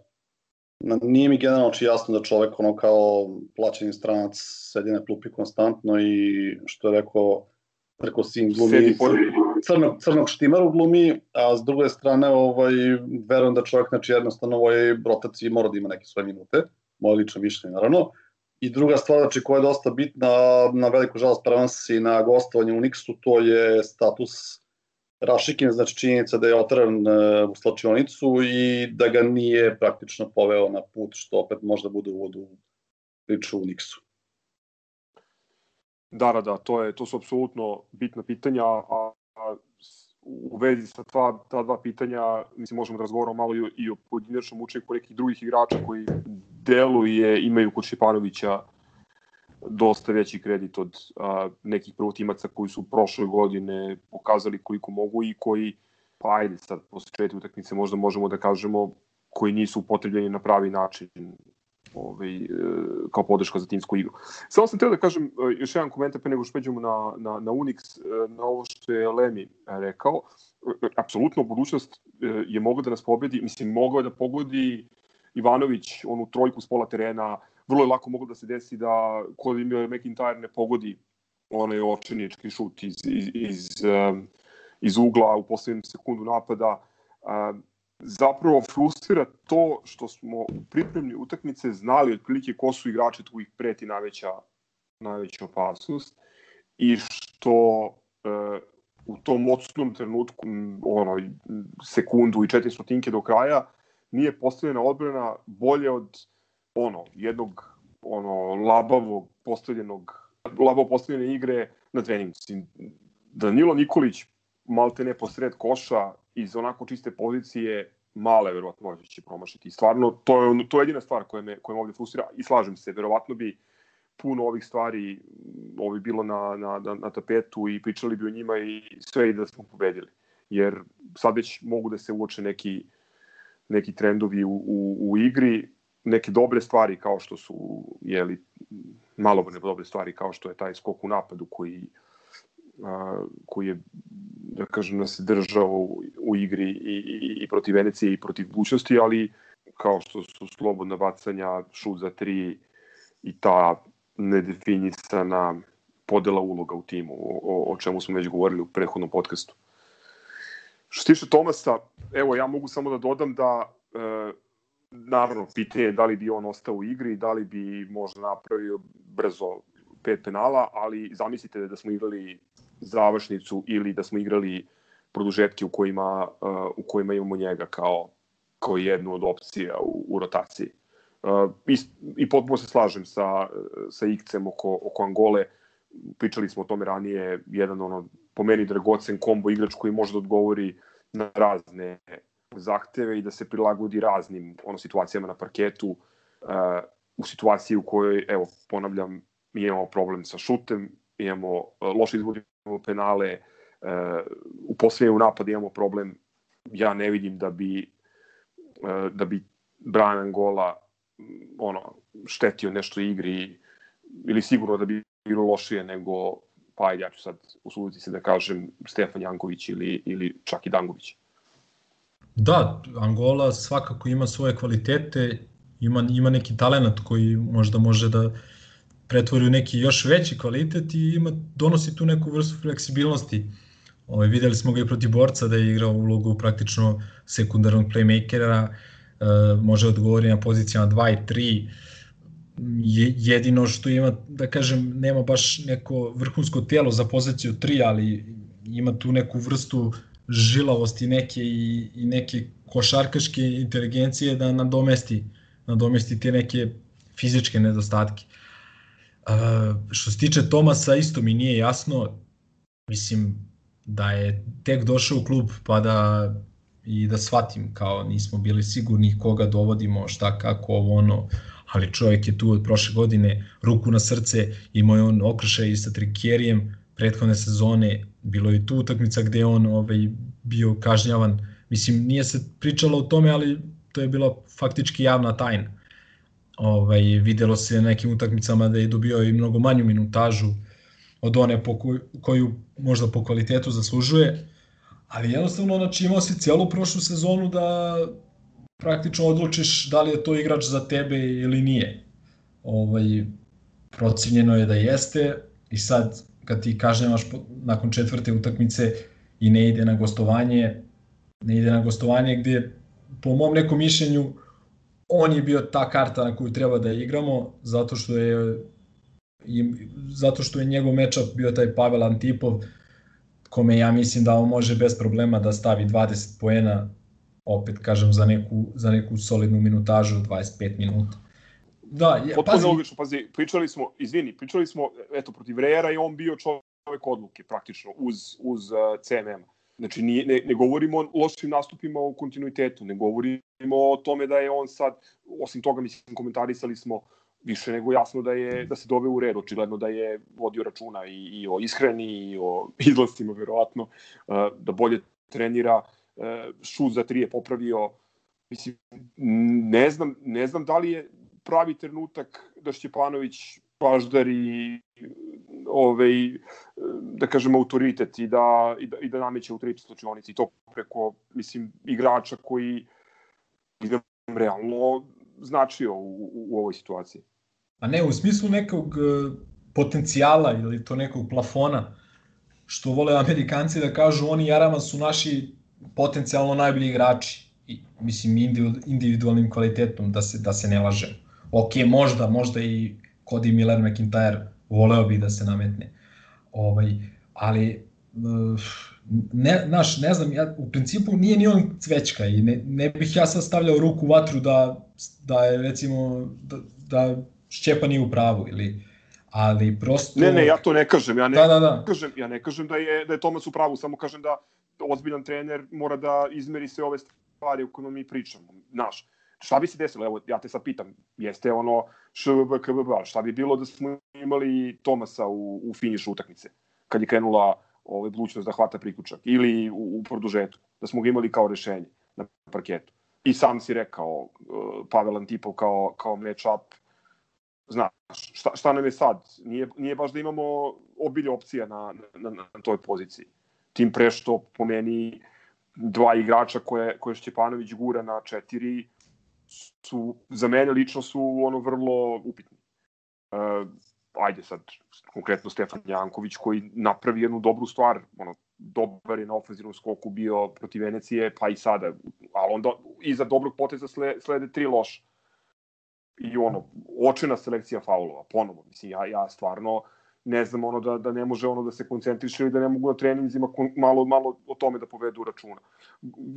nije mi generalno či jasno da čovek ono kao plaćeni stranac sedi na klupi konstantno i što je rekao preko sin glumi crnog, crnog štimaru glumi, a s druge strane ovaj, verujem da čovjek znači jednostavno ovoj rotaciji mora da ima neke svoje minute, moje lično mišljenje naravno, I druga stvar, znači, koja je dosta bitna, na veliku žalost prvenstva i na gostovanje u Nixu, to je status Rašikin, znači činjenica da je otran e, u slačionicu i da ga nije praktično poveo na put, što opet možda bude u priču u Nixu. Da, da, da, to, je, to su apsolutno bitna pitanja, a, a u vezi sa ta, ta dva pitanja, mislim, možemo da razgovaramo malo i, i o pojedinačnom učenju nekih drugih igrača koji deluje, imaju kod Šepanovića dosta veći kredit od a, nekih prvotimaca koji su prošle godine pokazali koliko mogu i koji, pa ajde sad, posle četiri utakmice možda možemo da kažemo koji nisu upotrebljeni na pravi način ovaj, e, kao podrška za timsku igru. Samo sam teo da kažem e, još jedan komentar pre nego što peđemo na, na, na Unix, e, na ovo što je Lemi rekao. Apsolutno, budućnost je mogla da nas pobedi, mislim, mogao je da pogodi Ivanović onu trojku s pola terena, vrlo je lako moglo da se desi da kod ima McIntyre ne pogodi onaj očenički šut iz, iz, iz, iz ugla u poslednjem sekundu napada. Zapravo frustrira to što smo u pripremni utakmice znali otprilike ko su igrači tu ih preti najveća, najveća opasnost i što e, u tom odsutnom trenutku, ono, sekundu i četiri stotinke do kraja, nije postavljena odbrana bolje od ono, jednog ono, labavog postavljenog labavo postavljene igre na treningu. Danilo Nikolić malte ne posred koša iz onako čiste pozicije male verovatno će promašiti. Stvarno, to je, to je jedina stvar koja me, koja me ovde frustrira i slažem se, verovatno bi puno ovih stvari ovi bilo na, na, na, na tapetu i pričali bi o njima i sve i da smo pobedili. Jer sad već mogu da se uoče neki, neki trendovi u, u, u igri, neke dobre stvari kao što su jeli, malo dobre stvari kao što je taj skok u napadu koji a, koji je, da kažem, nas držao u, u igri i, i, i protiv Venecije i protiv budućnosti, ali kao što su slobodna bacanja, šut za tri i ta nedefinisana podela uloga u timu, o, o čemu smo već govorili u prethodnom podcastu. Što se tiče Tomasa, evo ja mogu samo da dodam da e, naravno pitanje je da li bi on ostao u igri, da li bi možda napravio brzo pet penala, ali zamislite da smo igrali završnicu ili da smo igrali produžetke u kojima, uh, u kojima imamo njega kao, kao jednu od opcija u, u rotaciji. Uh, i, I potpuno se slažem sa, sa Ikcem oko, oko Angole. Pričali smo o tome ranije, jedan ono, po meni dragocen kombo igrač koji može da odgovori na razne zahteve i da se prilagodi raznim ono, situacijama na parketu uh, u situaciji u kojoj, evo, ponavljam, mi imamo problem sa šutem, imamo uh, loše izvodimo penale, uh, u poslednjem napadu imamo problem, ja ne vidim da bi uh, da bi Brian Angola ono, štetio nešto igri ili sigurno da bi bilo lošije nego pa ja ću sad usuditi se da kažem Stefan Janković ili, ili čak i Dangović. Da, Angola svakako ima svoje kvalitete, ima, ima neki talent koji možda može da pretvori u neki još veći kvalitet i ima, donosi tu neku vrstu fleksibilnosti. Ovaj, videli smo ga i protiv borca da je igrao ulogu praktično sekundarnog playmakera, e, može odgovori na pozicijama 2 i 3, je, jedino što ima, da kažem, nema baš neko vrhunsko telo za poziciju 3, ali ima tu neku vrstu žilavosti neke i, i neke košarkaške inteligencije da nadomesti, nadomesti te neke fizičke nedostatke. Uh, što se tiče Tomasa, isto mi nije jasno, mislim da je tek došao u klub pa da i da shvatim kao nismo bili sigurni koga dovodimo, šta, kako, ovo, ono, ali čovjek je tu od prošle godine, ruku na srce, imao je on okršaj sa trikjerijem, prethodne sezone, bilo je tu utakmica gde on ovaj, bio kažnjavan, mislim nije se pričalo o tome, ali to je bila faktički javna tajna. Ovaj, videlo se na nekim utakmicama da je dobio i mnogo manju minutažu od one po koju, koju možda po kvalitetu zaslužuje, ali jednostavno znači, imao si cijelu prošlu sezonu da praktično odlučiš da li je to igrač za tebe ili nije. Ovaj, procenjeno je da jeste i sad kad ti kažnjavaš nakon četvrte utakmice i ne ide na gostovanje, ne ide na gostovanje gdje po mom nekom mišljenju on je bio ta karta na koju treba da igramo, zato što je zato što je njegov mečap bio taj Pavel Antipov, kome ja mislim da on može bez problema da stavi 20 poena, opet kažem, za neku, za neku solidnu minutažu, 25 minuta. Da, je, Potpuno pazi. logično, pazi, pričali smo, izvini, pričali smo, eto, protiv Rejera i on bio čovek odluke, praktično, uz, uz uh, CMM. Znači, nije, ne, ne govorimo o lošim nastupima u kontinuitetu, ne govorimo o tome da je on sad, osim toga, mislim, komentarisali smo više nego jasno da je da se dove u red, očigledno da je vodio računa i, i o ishrani i o izlastima verovatno, uh, da bolje trenira, uh, šut za tri je popravio. Mislim, ne znam, ne znam da li je pravi trenutak da Šćepanović baždari ovaj, da kažem, autoritet i da, i da, i da nameće u treći slučionici i to preko, mislim, igrača koji nam realno značio u, u, u ovoj situaciji. A ne, u smislu nekog e, potencijala ili to nekog plafona, što vole Amerikanci da kažu oni Jarama su naši potencijalno najbolji igrači. I, mislim, individualnim kvalitetom, da se, da se ne lažemo. Ok, možda, možda i Cody Miller McIntyre voleo bi da se nametne. Ovaj, ali e, ne, naš, ne znam, ja, u principu nije ni on cvećka i ne, ne bih ja sad stavljao ruku u vatru da, da je recimo da, da Šćepa nije u pravu ili ali prosto Ne, ne, ja to ne kažem. Ja ne da, da, da. kažem, ja ne kažem da je da je Tomas u pravu, samo kažem da ozbiljan trener mora da izmeri sve ove stvari o kojima mi pričamo. Naš, šta bi se desilo? Evo, ja te sad pitam, jeste ono ŠVB, KBB, šta bi bilo da smo imali Tomasa u, u finišu utakmice, kad je krenula ovaj, budućnost da hvata priključak, ili u, u produžetu, da smo ga imali kao rešenje na parketu. I sam si rekao, uh, Pavel Antipov kao, kao match-up, znaš, šta, šta nam je sad? Nije, nije baš da imamo obilje opcija na, na, na toj poziciji. Tim pre što po meni dva igrača koje, koje Šćepanović gura na četiri su, za mene lično su ono vrlo upitni. Uh, ajde sad, konkretno Stefan Janković koji napravi jednu dobru stvar, ono, dobar je na ofenzivnom skoku bio protiv Venecije, pa i sada, ali onda iza dobrog poteza slede, tri loša i ono, očena selekcija faulova, ponovo, mislim, ja, ja stvarno ne znam ono da, da ne može ono da se koncentriše ili da ne mogu na treninzima malo, malo o tome da povedu računa.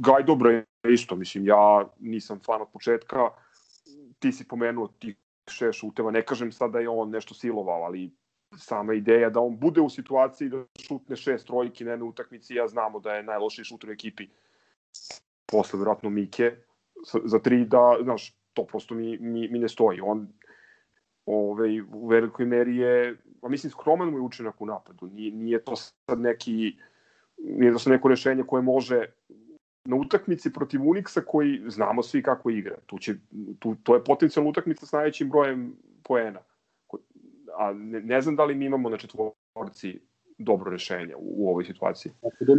Gaj dobro je isto, mislim, ja nisam fan od početka, ti si pomenuo tih šest šuteva, ne kažem sad da je on nešto silovao, ali sama ideja da on bude u situaciji da šutne šest trojki na jednoj utakmici, ja znamo da je najlošiji šuter u ekipi posle verovatno Mike, za tri da, znaš, to prosto mi, mi, mi ne stoji. On ovaj, u velikoj meri je, a mislim, skroman mu je učinak u napadu. Nije, nije to sad neki, nije to sad neko rešenje koje može na utakmici protiv Unixa koji znamo svi kako igra. Tu će, tu, to je potencijalna utakmica s najvećim brojem poena. A ne, ne znam da li mi imamo na četvorci dobro rešenje u, u ovoj situaciji.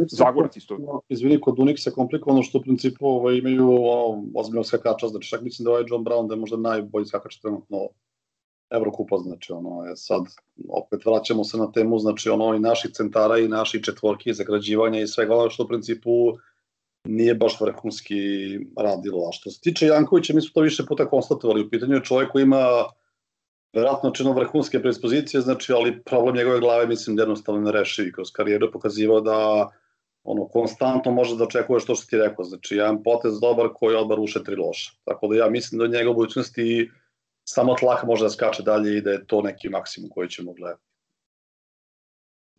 Zagorac isto. Izvini, kod je komplikovano što u principu ovaj, imaju ono, ozbiljno skakača, znači čak mislim da ovaj John Brown da je možda najbolji skakač trenutno Evrokupa, znači ono je sad, opet vraćamo se na temu, znači ono i naših centara i naših četvorki, zagrađivanja i svega ono što u principu nije baš vrhunski radilo. A što se tiče Jankovića, mi smo to više puta konstatovali, u pitanju je čovjek koji ima verovatno čino vrhunske predispozicije, znači, ali problem njegove glave mislim da jednostavno ne reši kroz karijeru pokazivao da ono, konstantno može da očekuje što što ti rekao, znači jedan potez dobar koji odbar uše tri loša. Tako da ja mislim da njega u budućnosti samo tlak može da skače dalje i da je to neki maksimum koji ćemo gledati.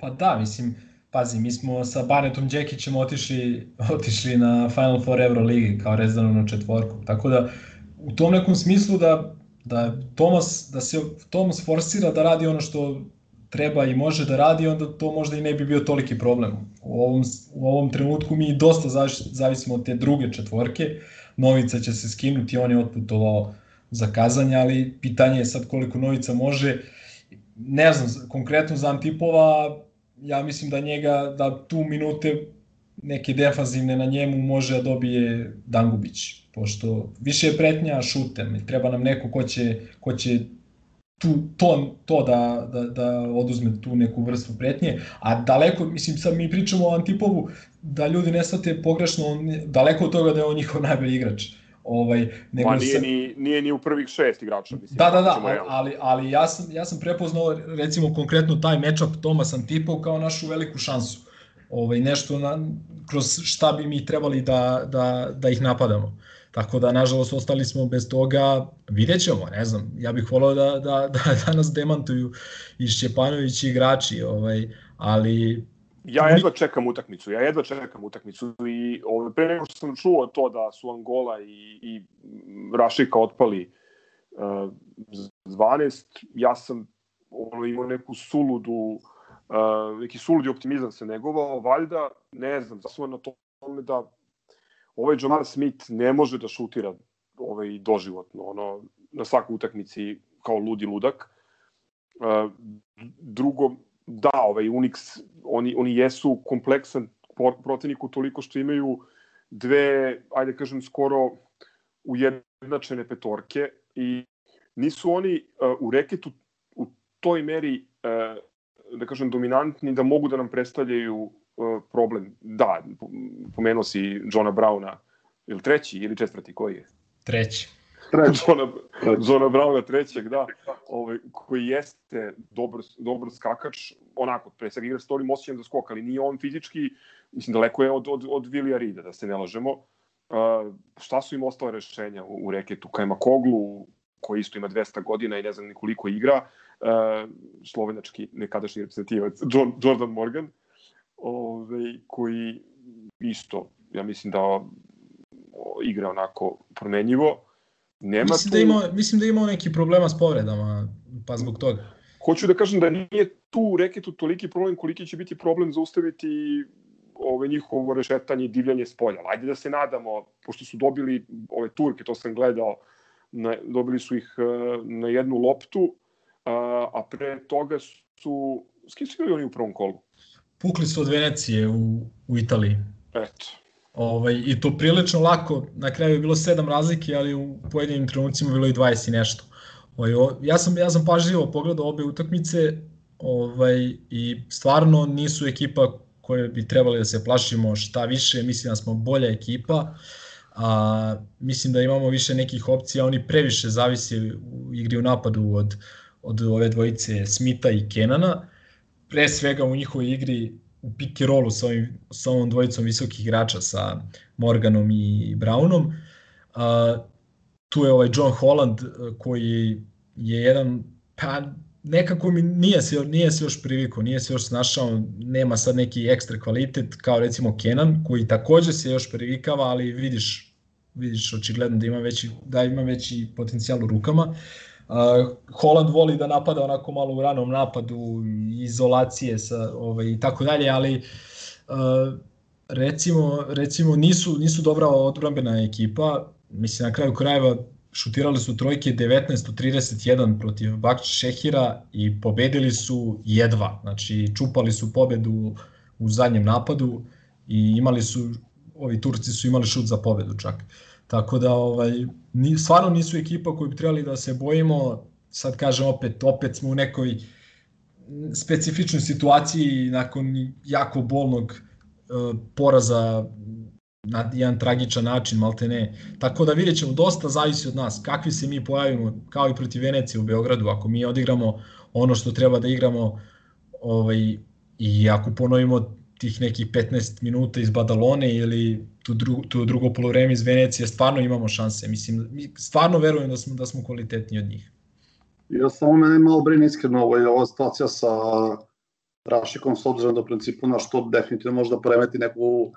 Pa da, mislim, pazi, mi smo sa Banetom Đekićem otišli, otišli na Final Four Euro Ligi kao rezervno četvorku, tako da u tom nekom smislu da da Tomas, da se Tomas forsira da radi ono što treba i može da radi, onda to možda i ne bi bio toliki problem. U ovom, u ovom trenutku mi dosta zavisimo od te druge četvorke. Novica će se skinuti, on je otputovao za kazanje, ali pitanje je sad koliko Novica može. Ne znam, konkretno za Antipova, ja mislim da njega, da tu minute neke defanzivne na njemu može da dobije Dangubić pošto više je pretnja šutem treba nam neko ko će, ko će tu, to, to da, da, da oduzme tu neku vrstu pretnje, a daleko, mislim sad mi pričamo o Antipovu, da ljudi ne shvate pogrešno, on, daleko od toga da je on njihov najbolji igrač. Ovaj, nego Ma nije, sam... ni, nije ni u prvih šest igrača. Mislim, da, da, da, ali, ali, ali ja, sam, ja sam prepoznao recimo konkretno taj matchup Tomas Antipov kao našu veliku šansu. Ovaj, nešto na, kroz šta bi mi trebali da, da, da ih napadamo. Tako da, nažalost, ostali smo bez toga, vidjet ćemo, ne znam, ja bih volao da, da, da, da nas demantuju i Šćepanović i igrači, ovaj, ali Ja jedva čekam utakmicu, ja jedva čekam utakmicu i ovaj, pre nego što sam čuo to da su Angola i, i Rašika otpali uh, 12, ja sam ono, imao neku suludu, uh, neki suludi optimizam se negovao, valjda, ne znam, zasnovan na tome da ovaj Jamal Smith ne može da šutira ovaj, doživotno, ono, na svakoj utakmici kao ludi ludak. Uh, drugo, da, ovaj Unix, oni, oni jesu kompleksan protivnik toliko što imaju dve, ajde kažem, skoro ujednačene petorke i nisu oni uh, u reketu u toj meri, uh, da kažem, dominantni da mogu da nam predstavljaju uh, problem. Da, pomenuo si Johna Browna, ili treći ili četvrti, koji je? Treći. Zona, Zona Brauna trećeg, da, ovaj, koji jeste dobar, dobar skakač, onako, pre svega igra s tolim osjećajem za skok, ali nije on fizički, mislim, daleko je od, od, od Vilija Rida, da se ne lažemo. Uh, šta su im ostale rešenja u, u reketu? Kajma Koglu, koji isto ima 200 godina i ne znam nikoliko igra, uh, slovenački nekadašnji reprezentativac Jordan Morgan, ovaj, koji isto, ja mislim da igra onako promenjivo. Nema mislim, tu... da ima, mislim da ima neki problema s povredama, pa zbog toga. Hoću da kažem da nije tu u reketu toliki problem koliki će biti problem zaustaviti ove njihovo rešetanje i divljanje s polja. Ajde da se nadamo, pošto su dobili ove Turke, to sam gledao, na, dobili su ih uh, na jednu loptu, uh, a pre toga su, s kim su igrali oni u prvom kolu? Pukli su od Venecije u, u Italiji. Eto, Ovaj, I to prilično lako, na kraju je bilo sedam razlike, ali u pojedinim trenucima bilo i 20 i nešto. Ovaj, ja, sam, ja sam pažljivo pogledao obe utakmice ovaj, i stvarno nisu ekipa koje bi trebali da se plašimo šta više, mislim da smo bolja ekipa, a, mislim da imamo više nekih opcija, oni previše zavisi u igri u napadu od, od ove dvojice Smita i Kenana, pre svega u njihovoj igri u pick and rollu sa, ovim, sa ovom dvojicom visokih igrača, sa Morganom i Brownom. Uh, tu je ovaj John Holland koji je jedan, pa nekako mi nije se, nije se još privikao, nije se još snašao, nema sad neki ekstra kvalitet kao recimo Kenan koji takođe se još privikava, ali vidiš vidiš očigledno da ima veći da ima veći potencijal u rukama. Uh, Uh, Holland voli da napada onako malo u ranom napadu, izolacije sa, ovaj, i tako dalje, ali uh, recimo, recimo nisu, nisu dobra odbrambena ekipa, mislim na kraju krajeva šutirali su trojke 19 31 protiv Bakć Šehira i pobedili su jedva, znači čupali su pobedu u zadnjem napadu i imali su, ovi Turci su imali šut za pobedu čak. Uh, Tako da ovaj, ni, stvarno nisu ekipa koju bi trebali da se bojimo. Sad kažem opet, opet smo u nekoj specifičnoj situaciji nakon jako bolnog uh, poraza na jedan tragičan način, malte ne. Tako da vidjet ćemo, dosta zavisi od nas, kakvi se mi pojavimo, kao i protiv Venecije u Beogradu, ako mi odigramo ono što treba da igramo ovaj, i ako ponovimo tih nekih 15 minuta iz Badalone ili tu, drugo, tu drugo polovreme iz Venecije, stvarno imamo šanse. Mislim, stvarno verujem da smo, da smo kvalitetni od njih. Ja samo mene malo brine iskreno ovo je ova situacija sa Rašikom s obzirom da u principu na što definitivno može da poremeti neku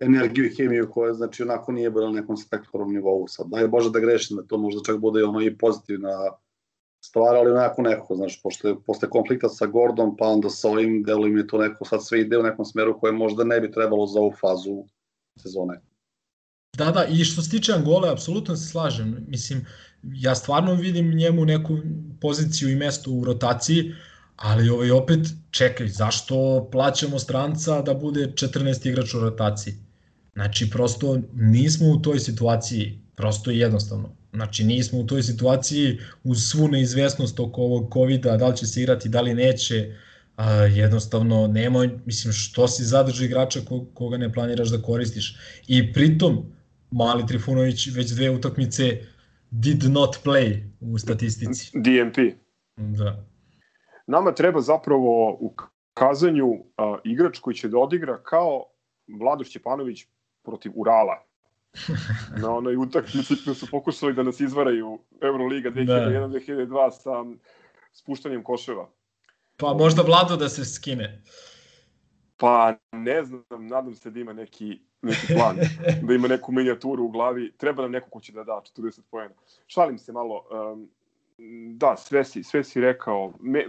energiju i hemiju koja znači onako nije bila na nekom spektakularnom nivou sad. Daj Bože da grešim da to možda čak bude ono i pozitivna stvar, ali onako neko, znaš, pošto je posle konflikta sa Gordom, pa onda sa ovim delom je to neko, sad sve ide u nekom smeru koje možda ne bi trebalo za ovu fazu sezone. Da, da, i što se tiče Angole, apsolutno se slažem. Mislim, ja stvarno vidim njemu neku poziciju i mesto u rotaciji, ali ovaj opet, čekaj, zašto plaćamo stranca da bude 14 igrač u rotaciji? Znači, prosto nismo u toj situaciji, prosto i jednostavno. Znači, nismo u toj situaciji uz svu neizvesnost oko ovog covid da li će se igrati, da li neće, a, jednostavno nema, mislim, što si zadrži igrača ko, koga ne planiraš da koristiš. I pritom, Mali Trifunović već dve utakmice did not play u statistici. DMP. Da. Nama treba zapravo u kazanju uh, igrač koji će da odigra kao Vlado Šćepanović protiv Urala. Na onoj utakmici gde su pokušali da nas izvaraju Euroliga 2001-2002 da. sa spuštanjem koševa. Pa možda Vlado da se skine. Pa ne znam, nadam se da ima neki, neki plan, da ima neku minijaturu u glavi. Treba nam neko ko će da da 40 pojena. Šalim se malo. Um, da, sve si, sve si rekao. Me,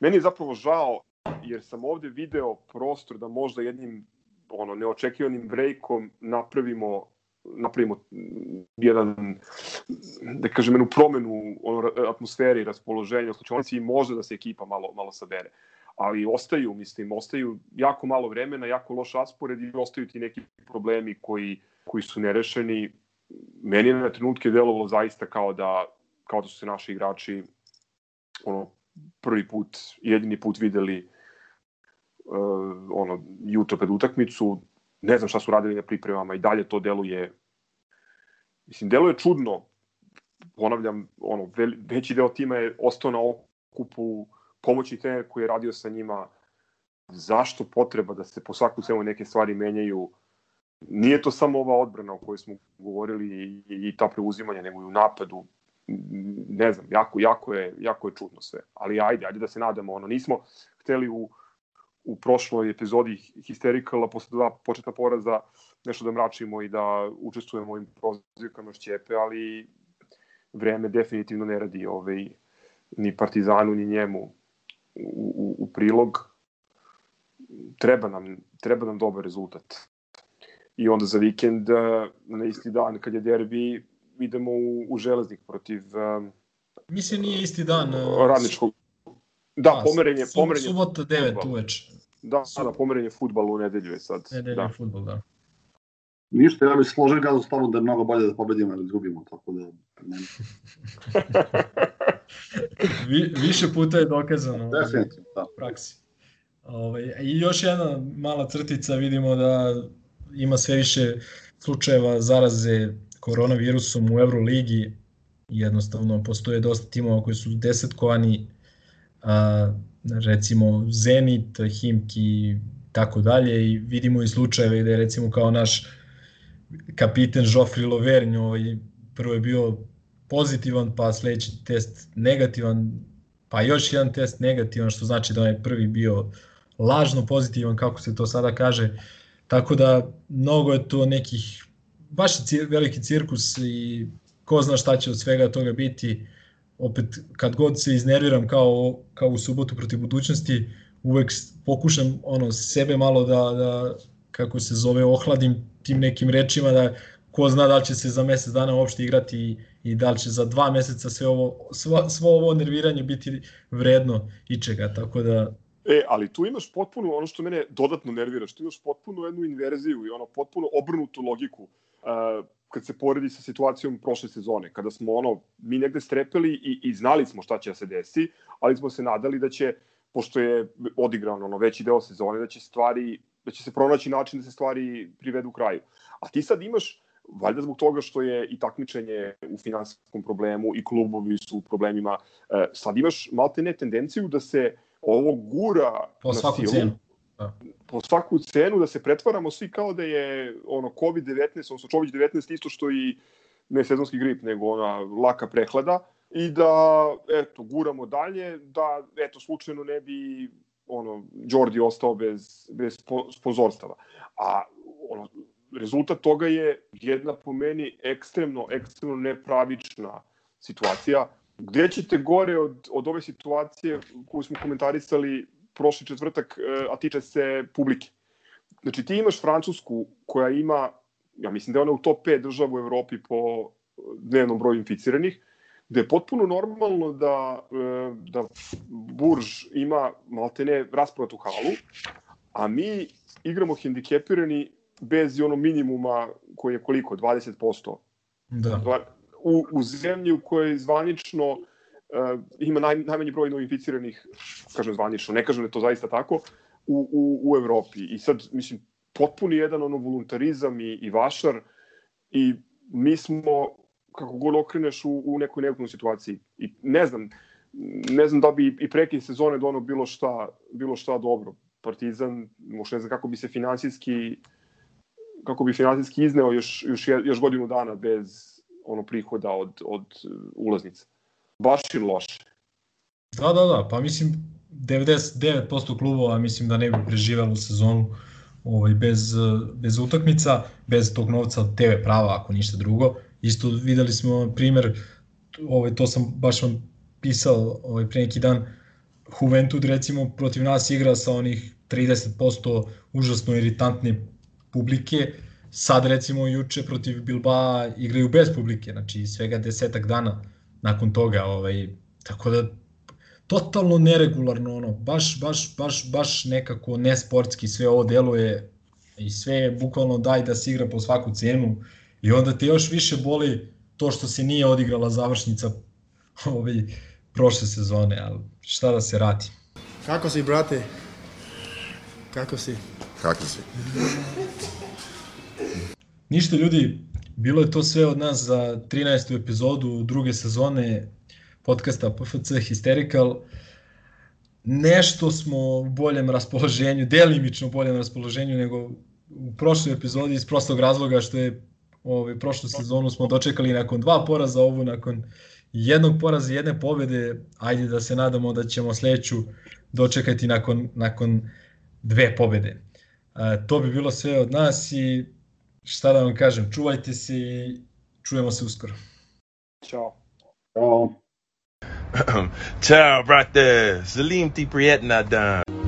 meni je zapravo žao jer sam ovde video prostor da možda jednim ono neočekivanim breakom napravimo napravimo jedan, da kažem, jednu promenu ono, atmosfere i raspoloženja u slučajnici i može da se ekipa malo, malo sabere. Ali ostaju, mislim, ostaju jako malo vremena, jako loš aspored i ostaju ti neki problemi koji, koji su nerešeni. Meni je na trenutke delovalo zaista kao da, kao da su se naši igrači ono, prvi put, jedini put videli ono, jutro pred utakmicu, ne znam šta su radili na pripremama i dalje to deluje mislim deluje čudno ponavljam ono veći deo tima je ostao na okupu pomoći trener koji je radio sa njima zašto potreba da se po svaku cenu neke stvari menjaju nije to samo ova odbrana o kojoj smo govorili i, i ta preuzimanja nego i u napadu ne znam, jako, jako, je, jako je čudno sve. Ali ajde, ajde da se nadamo. Ono, nismo hteli u, u prošloj epizodi Hystericala posle dva početna poraza nešto da mračimo i da učestvujemo u ovim prozivkama Šćepe, ali vreme definitivno ne radi ovaj, ni Partizanu, ni njemu u, u, u prilog. Treba nam, treba nam dobar rezultat. I onda za vikend, na isti dan, kad je derbi, idemo u, u železnik protiv... Um, Mislim nije isti dan. Uh, radničkog. Da, da pomerenje, pomerenje. Subota 9 uveč. Da, da, pomerenje futbala u nedelju je sad. Nedelju da. futbol, da. Ništa, ja bih složio ga stvarno da je mnogo bolje da pobedimo nego da izgubimo, tako da... Ne. Vi, više puta je dokazano Definitivno, da. u praksi. Ovaj, I još jedna mala crtica, vidimo da ima sve više slučajeva zaraze koronavirusom u Euroligi. Jednostavno, postoje dosta timova koji su desetkovani, a, recimo Zenit, Himki, tako dalje i vidimo i slučajeve gde recimo kao naš kapiten Joffrey Lovernj ovaj, prvo je bio pozitivan, pa sledeći test negativan, pa još jedan test negativan, što znači da je prvi bio lažno pozitivan, kako se to sada kaže. Tako da mnogo je to nekih, baš je veliki cirkus i ko zna šta će od svega toga biti. Opet, kad god se iznerviram kao, kao u subotu protiv budućnosti, uvek pokušam ono sebe malo da, da kako se zove, ohladim tim nekim rečima da ko zna da li će se za mesec dana uopšte igrati i, i da li će za dva meseca sve ovo, svo, svo ovo nerviranje biti vredno ičega, tako da... E, ali tu imaš potpuno, ono što mene dodatno nervira, što imaš potpuno jednu inverziju i ono potpuno obrnutu logiku. Uh, kad se poredi sa situacijom prošle sezone, kada smo ono, mi negde strepeli i, i znali smo šta će da se desi, ali smo se nadali da će, pošto je odigrano ono, veći deo sezone, da će stvari da će se pronaći način da se stvari privedu u kraju. A ti sad imaš, valjda zbog toga što je i takmičenje u finansijskom problemu i klubovi su u problemima, e, sad imaš malte ne tendenciju da se ovo gura po na svaku silu, cenu. Da. Po svaku cenu da se pretvaramo svi kao da je ono COVID-19, odnosno Čović-19 isto što i ne sezonski grip, nego ona laka prehlada i da, eto, guramo dalje, da, eto, slučajno ne bi ono, Jordi ostao bez, bez sponzorstava. A ono, rezultat toga je jedna po meni ekstremno, ekstremno nepravična situacija. Gde ćete gore od, od ove situacije koju smo komentarisali prošli četvrtak, e, a tiče se publike? Znači, ti imaš Francusku koja ima, ja mislim da je ona u top 5 država u Evropi po dnevnom broju inficiranih, gde je potpuno normalno da, e, da Burž ima maltene rasprodatu halu, a mi igramo hendikepirani bez ono minimuma koji je koliko, 20%. Da. U, u zemlji u kojoj zvanično uh, ima naj, najmanji broj novificiranih, kažem zvanično, ne kažem da to zaista tako, u, u, u Evropi. I sad, mislim, potpuni jedan ono voluntarizam i, i vašar i mi smo, kako god okreneš, u, u nekoj neugodnoj situaciji. I ne znam, ne znam da bi i prekid sezone dono bilo šta, bilo šta dobro. Partizan, možda ne znam kako bi se finansijski kako bi finansijski izneo još, još, još godinu dana bez ono prihoda od, od ulaznica. Baš je loše. Da, da, da, pa mislim 99% klubova mislim da ne bi preživelo sezonu ovaj, bez, bez utakmica, bez tog novca TV prava, ako ništa drugo. Isto videli smo primer, ovaj, to sam baš vam pisao ovaj, pre neki dan, Juventud recimo protiv nas igra sa onih 30% užasno iritantne publike, sad recimo juče protiv Bilbao igraju bez publike, znači svega desetak dana nakon toga, ovaj, tako da totalno neregularno ono, baš, baš, baš, baš nekako nesportski sve ovo deluje i sve je bukvalno daj da se igra po svaku cenu i onda te još više boli to što se nije odigrala završnica ovaj, prošle sezone, ali šta da se radi. Kako si, brate? Kako si? Kako si? Ništa ljudi, bilo je to sve od nas za 13. epizodu druge sezone podcasta PFC Hysterical. Nešto smo u boljem raspoloženju, delimično boljem raspoloženju nego u prošloj epizodi iz prostog razloga što je ovaj, prošlu sezonu smo dočekali nakon dva poraza, ovu nakon jednog poraza i jedne pobede. Ajde da se nadamo da ćemo sledeću dočekati nakon, nakon dve pobede. E, to bi bilo sve od nas i šta da vam kažem, čuvajte se i čujemo se uskoro. Ćao. Ćao. Ciao, brate. Salim ti prijetna dan.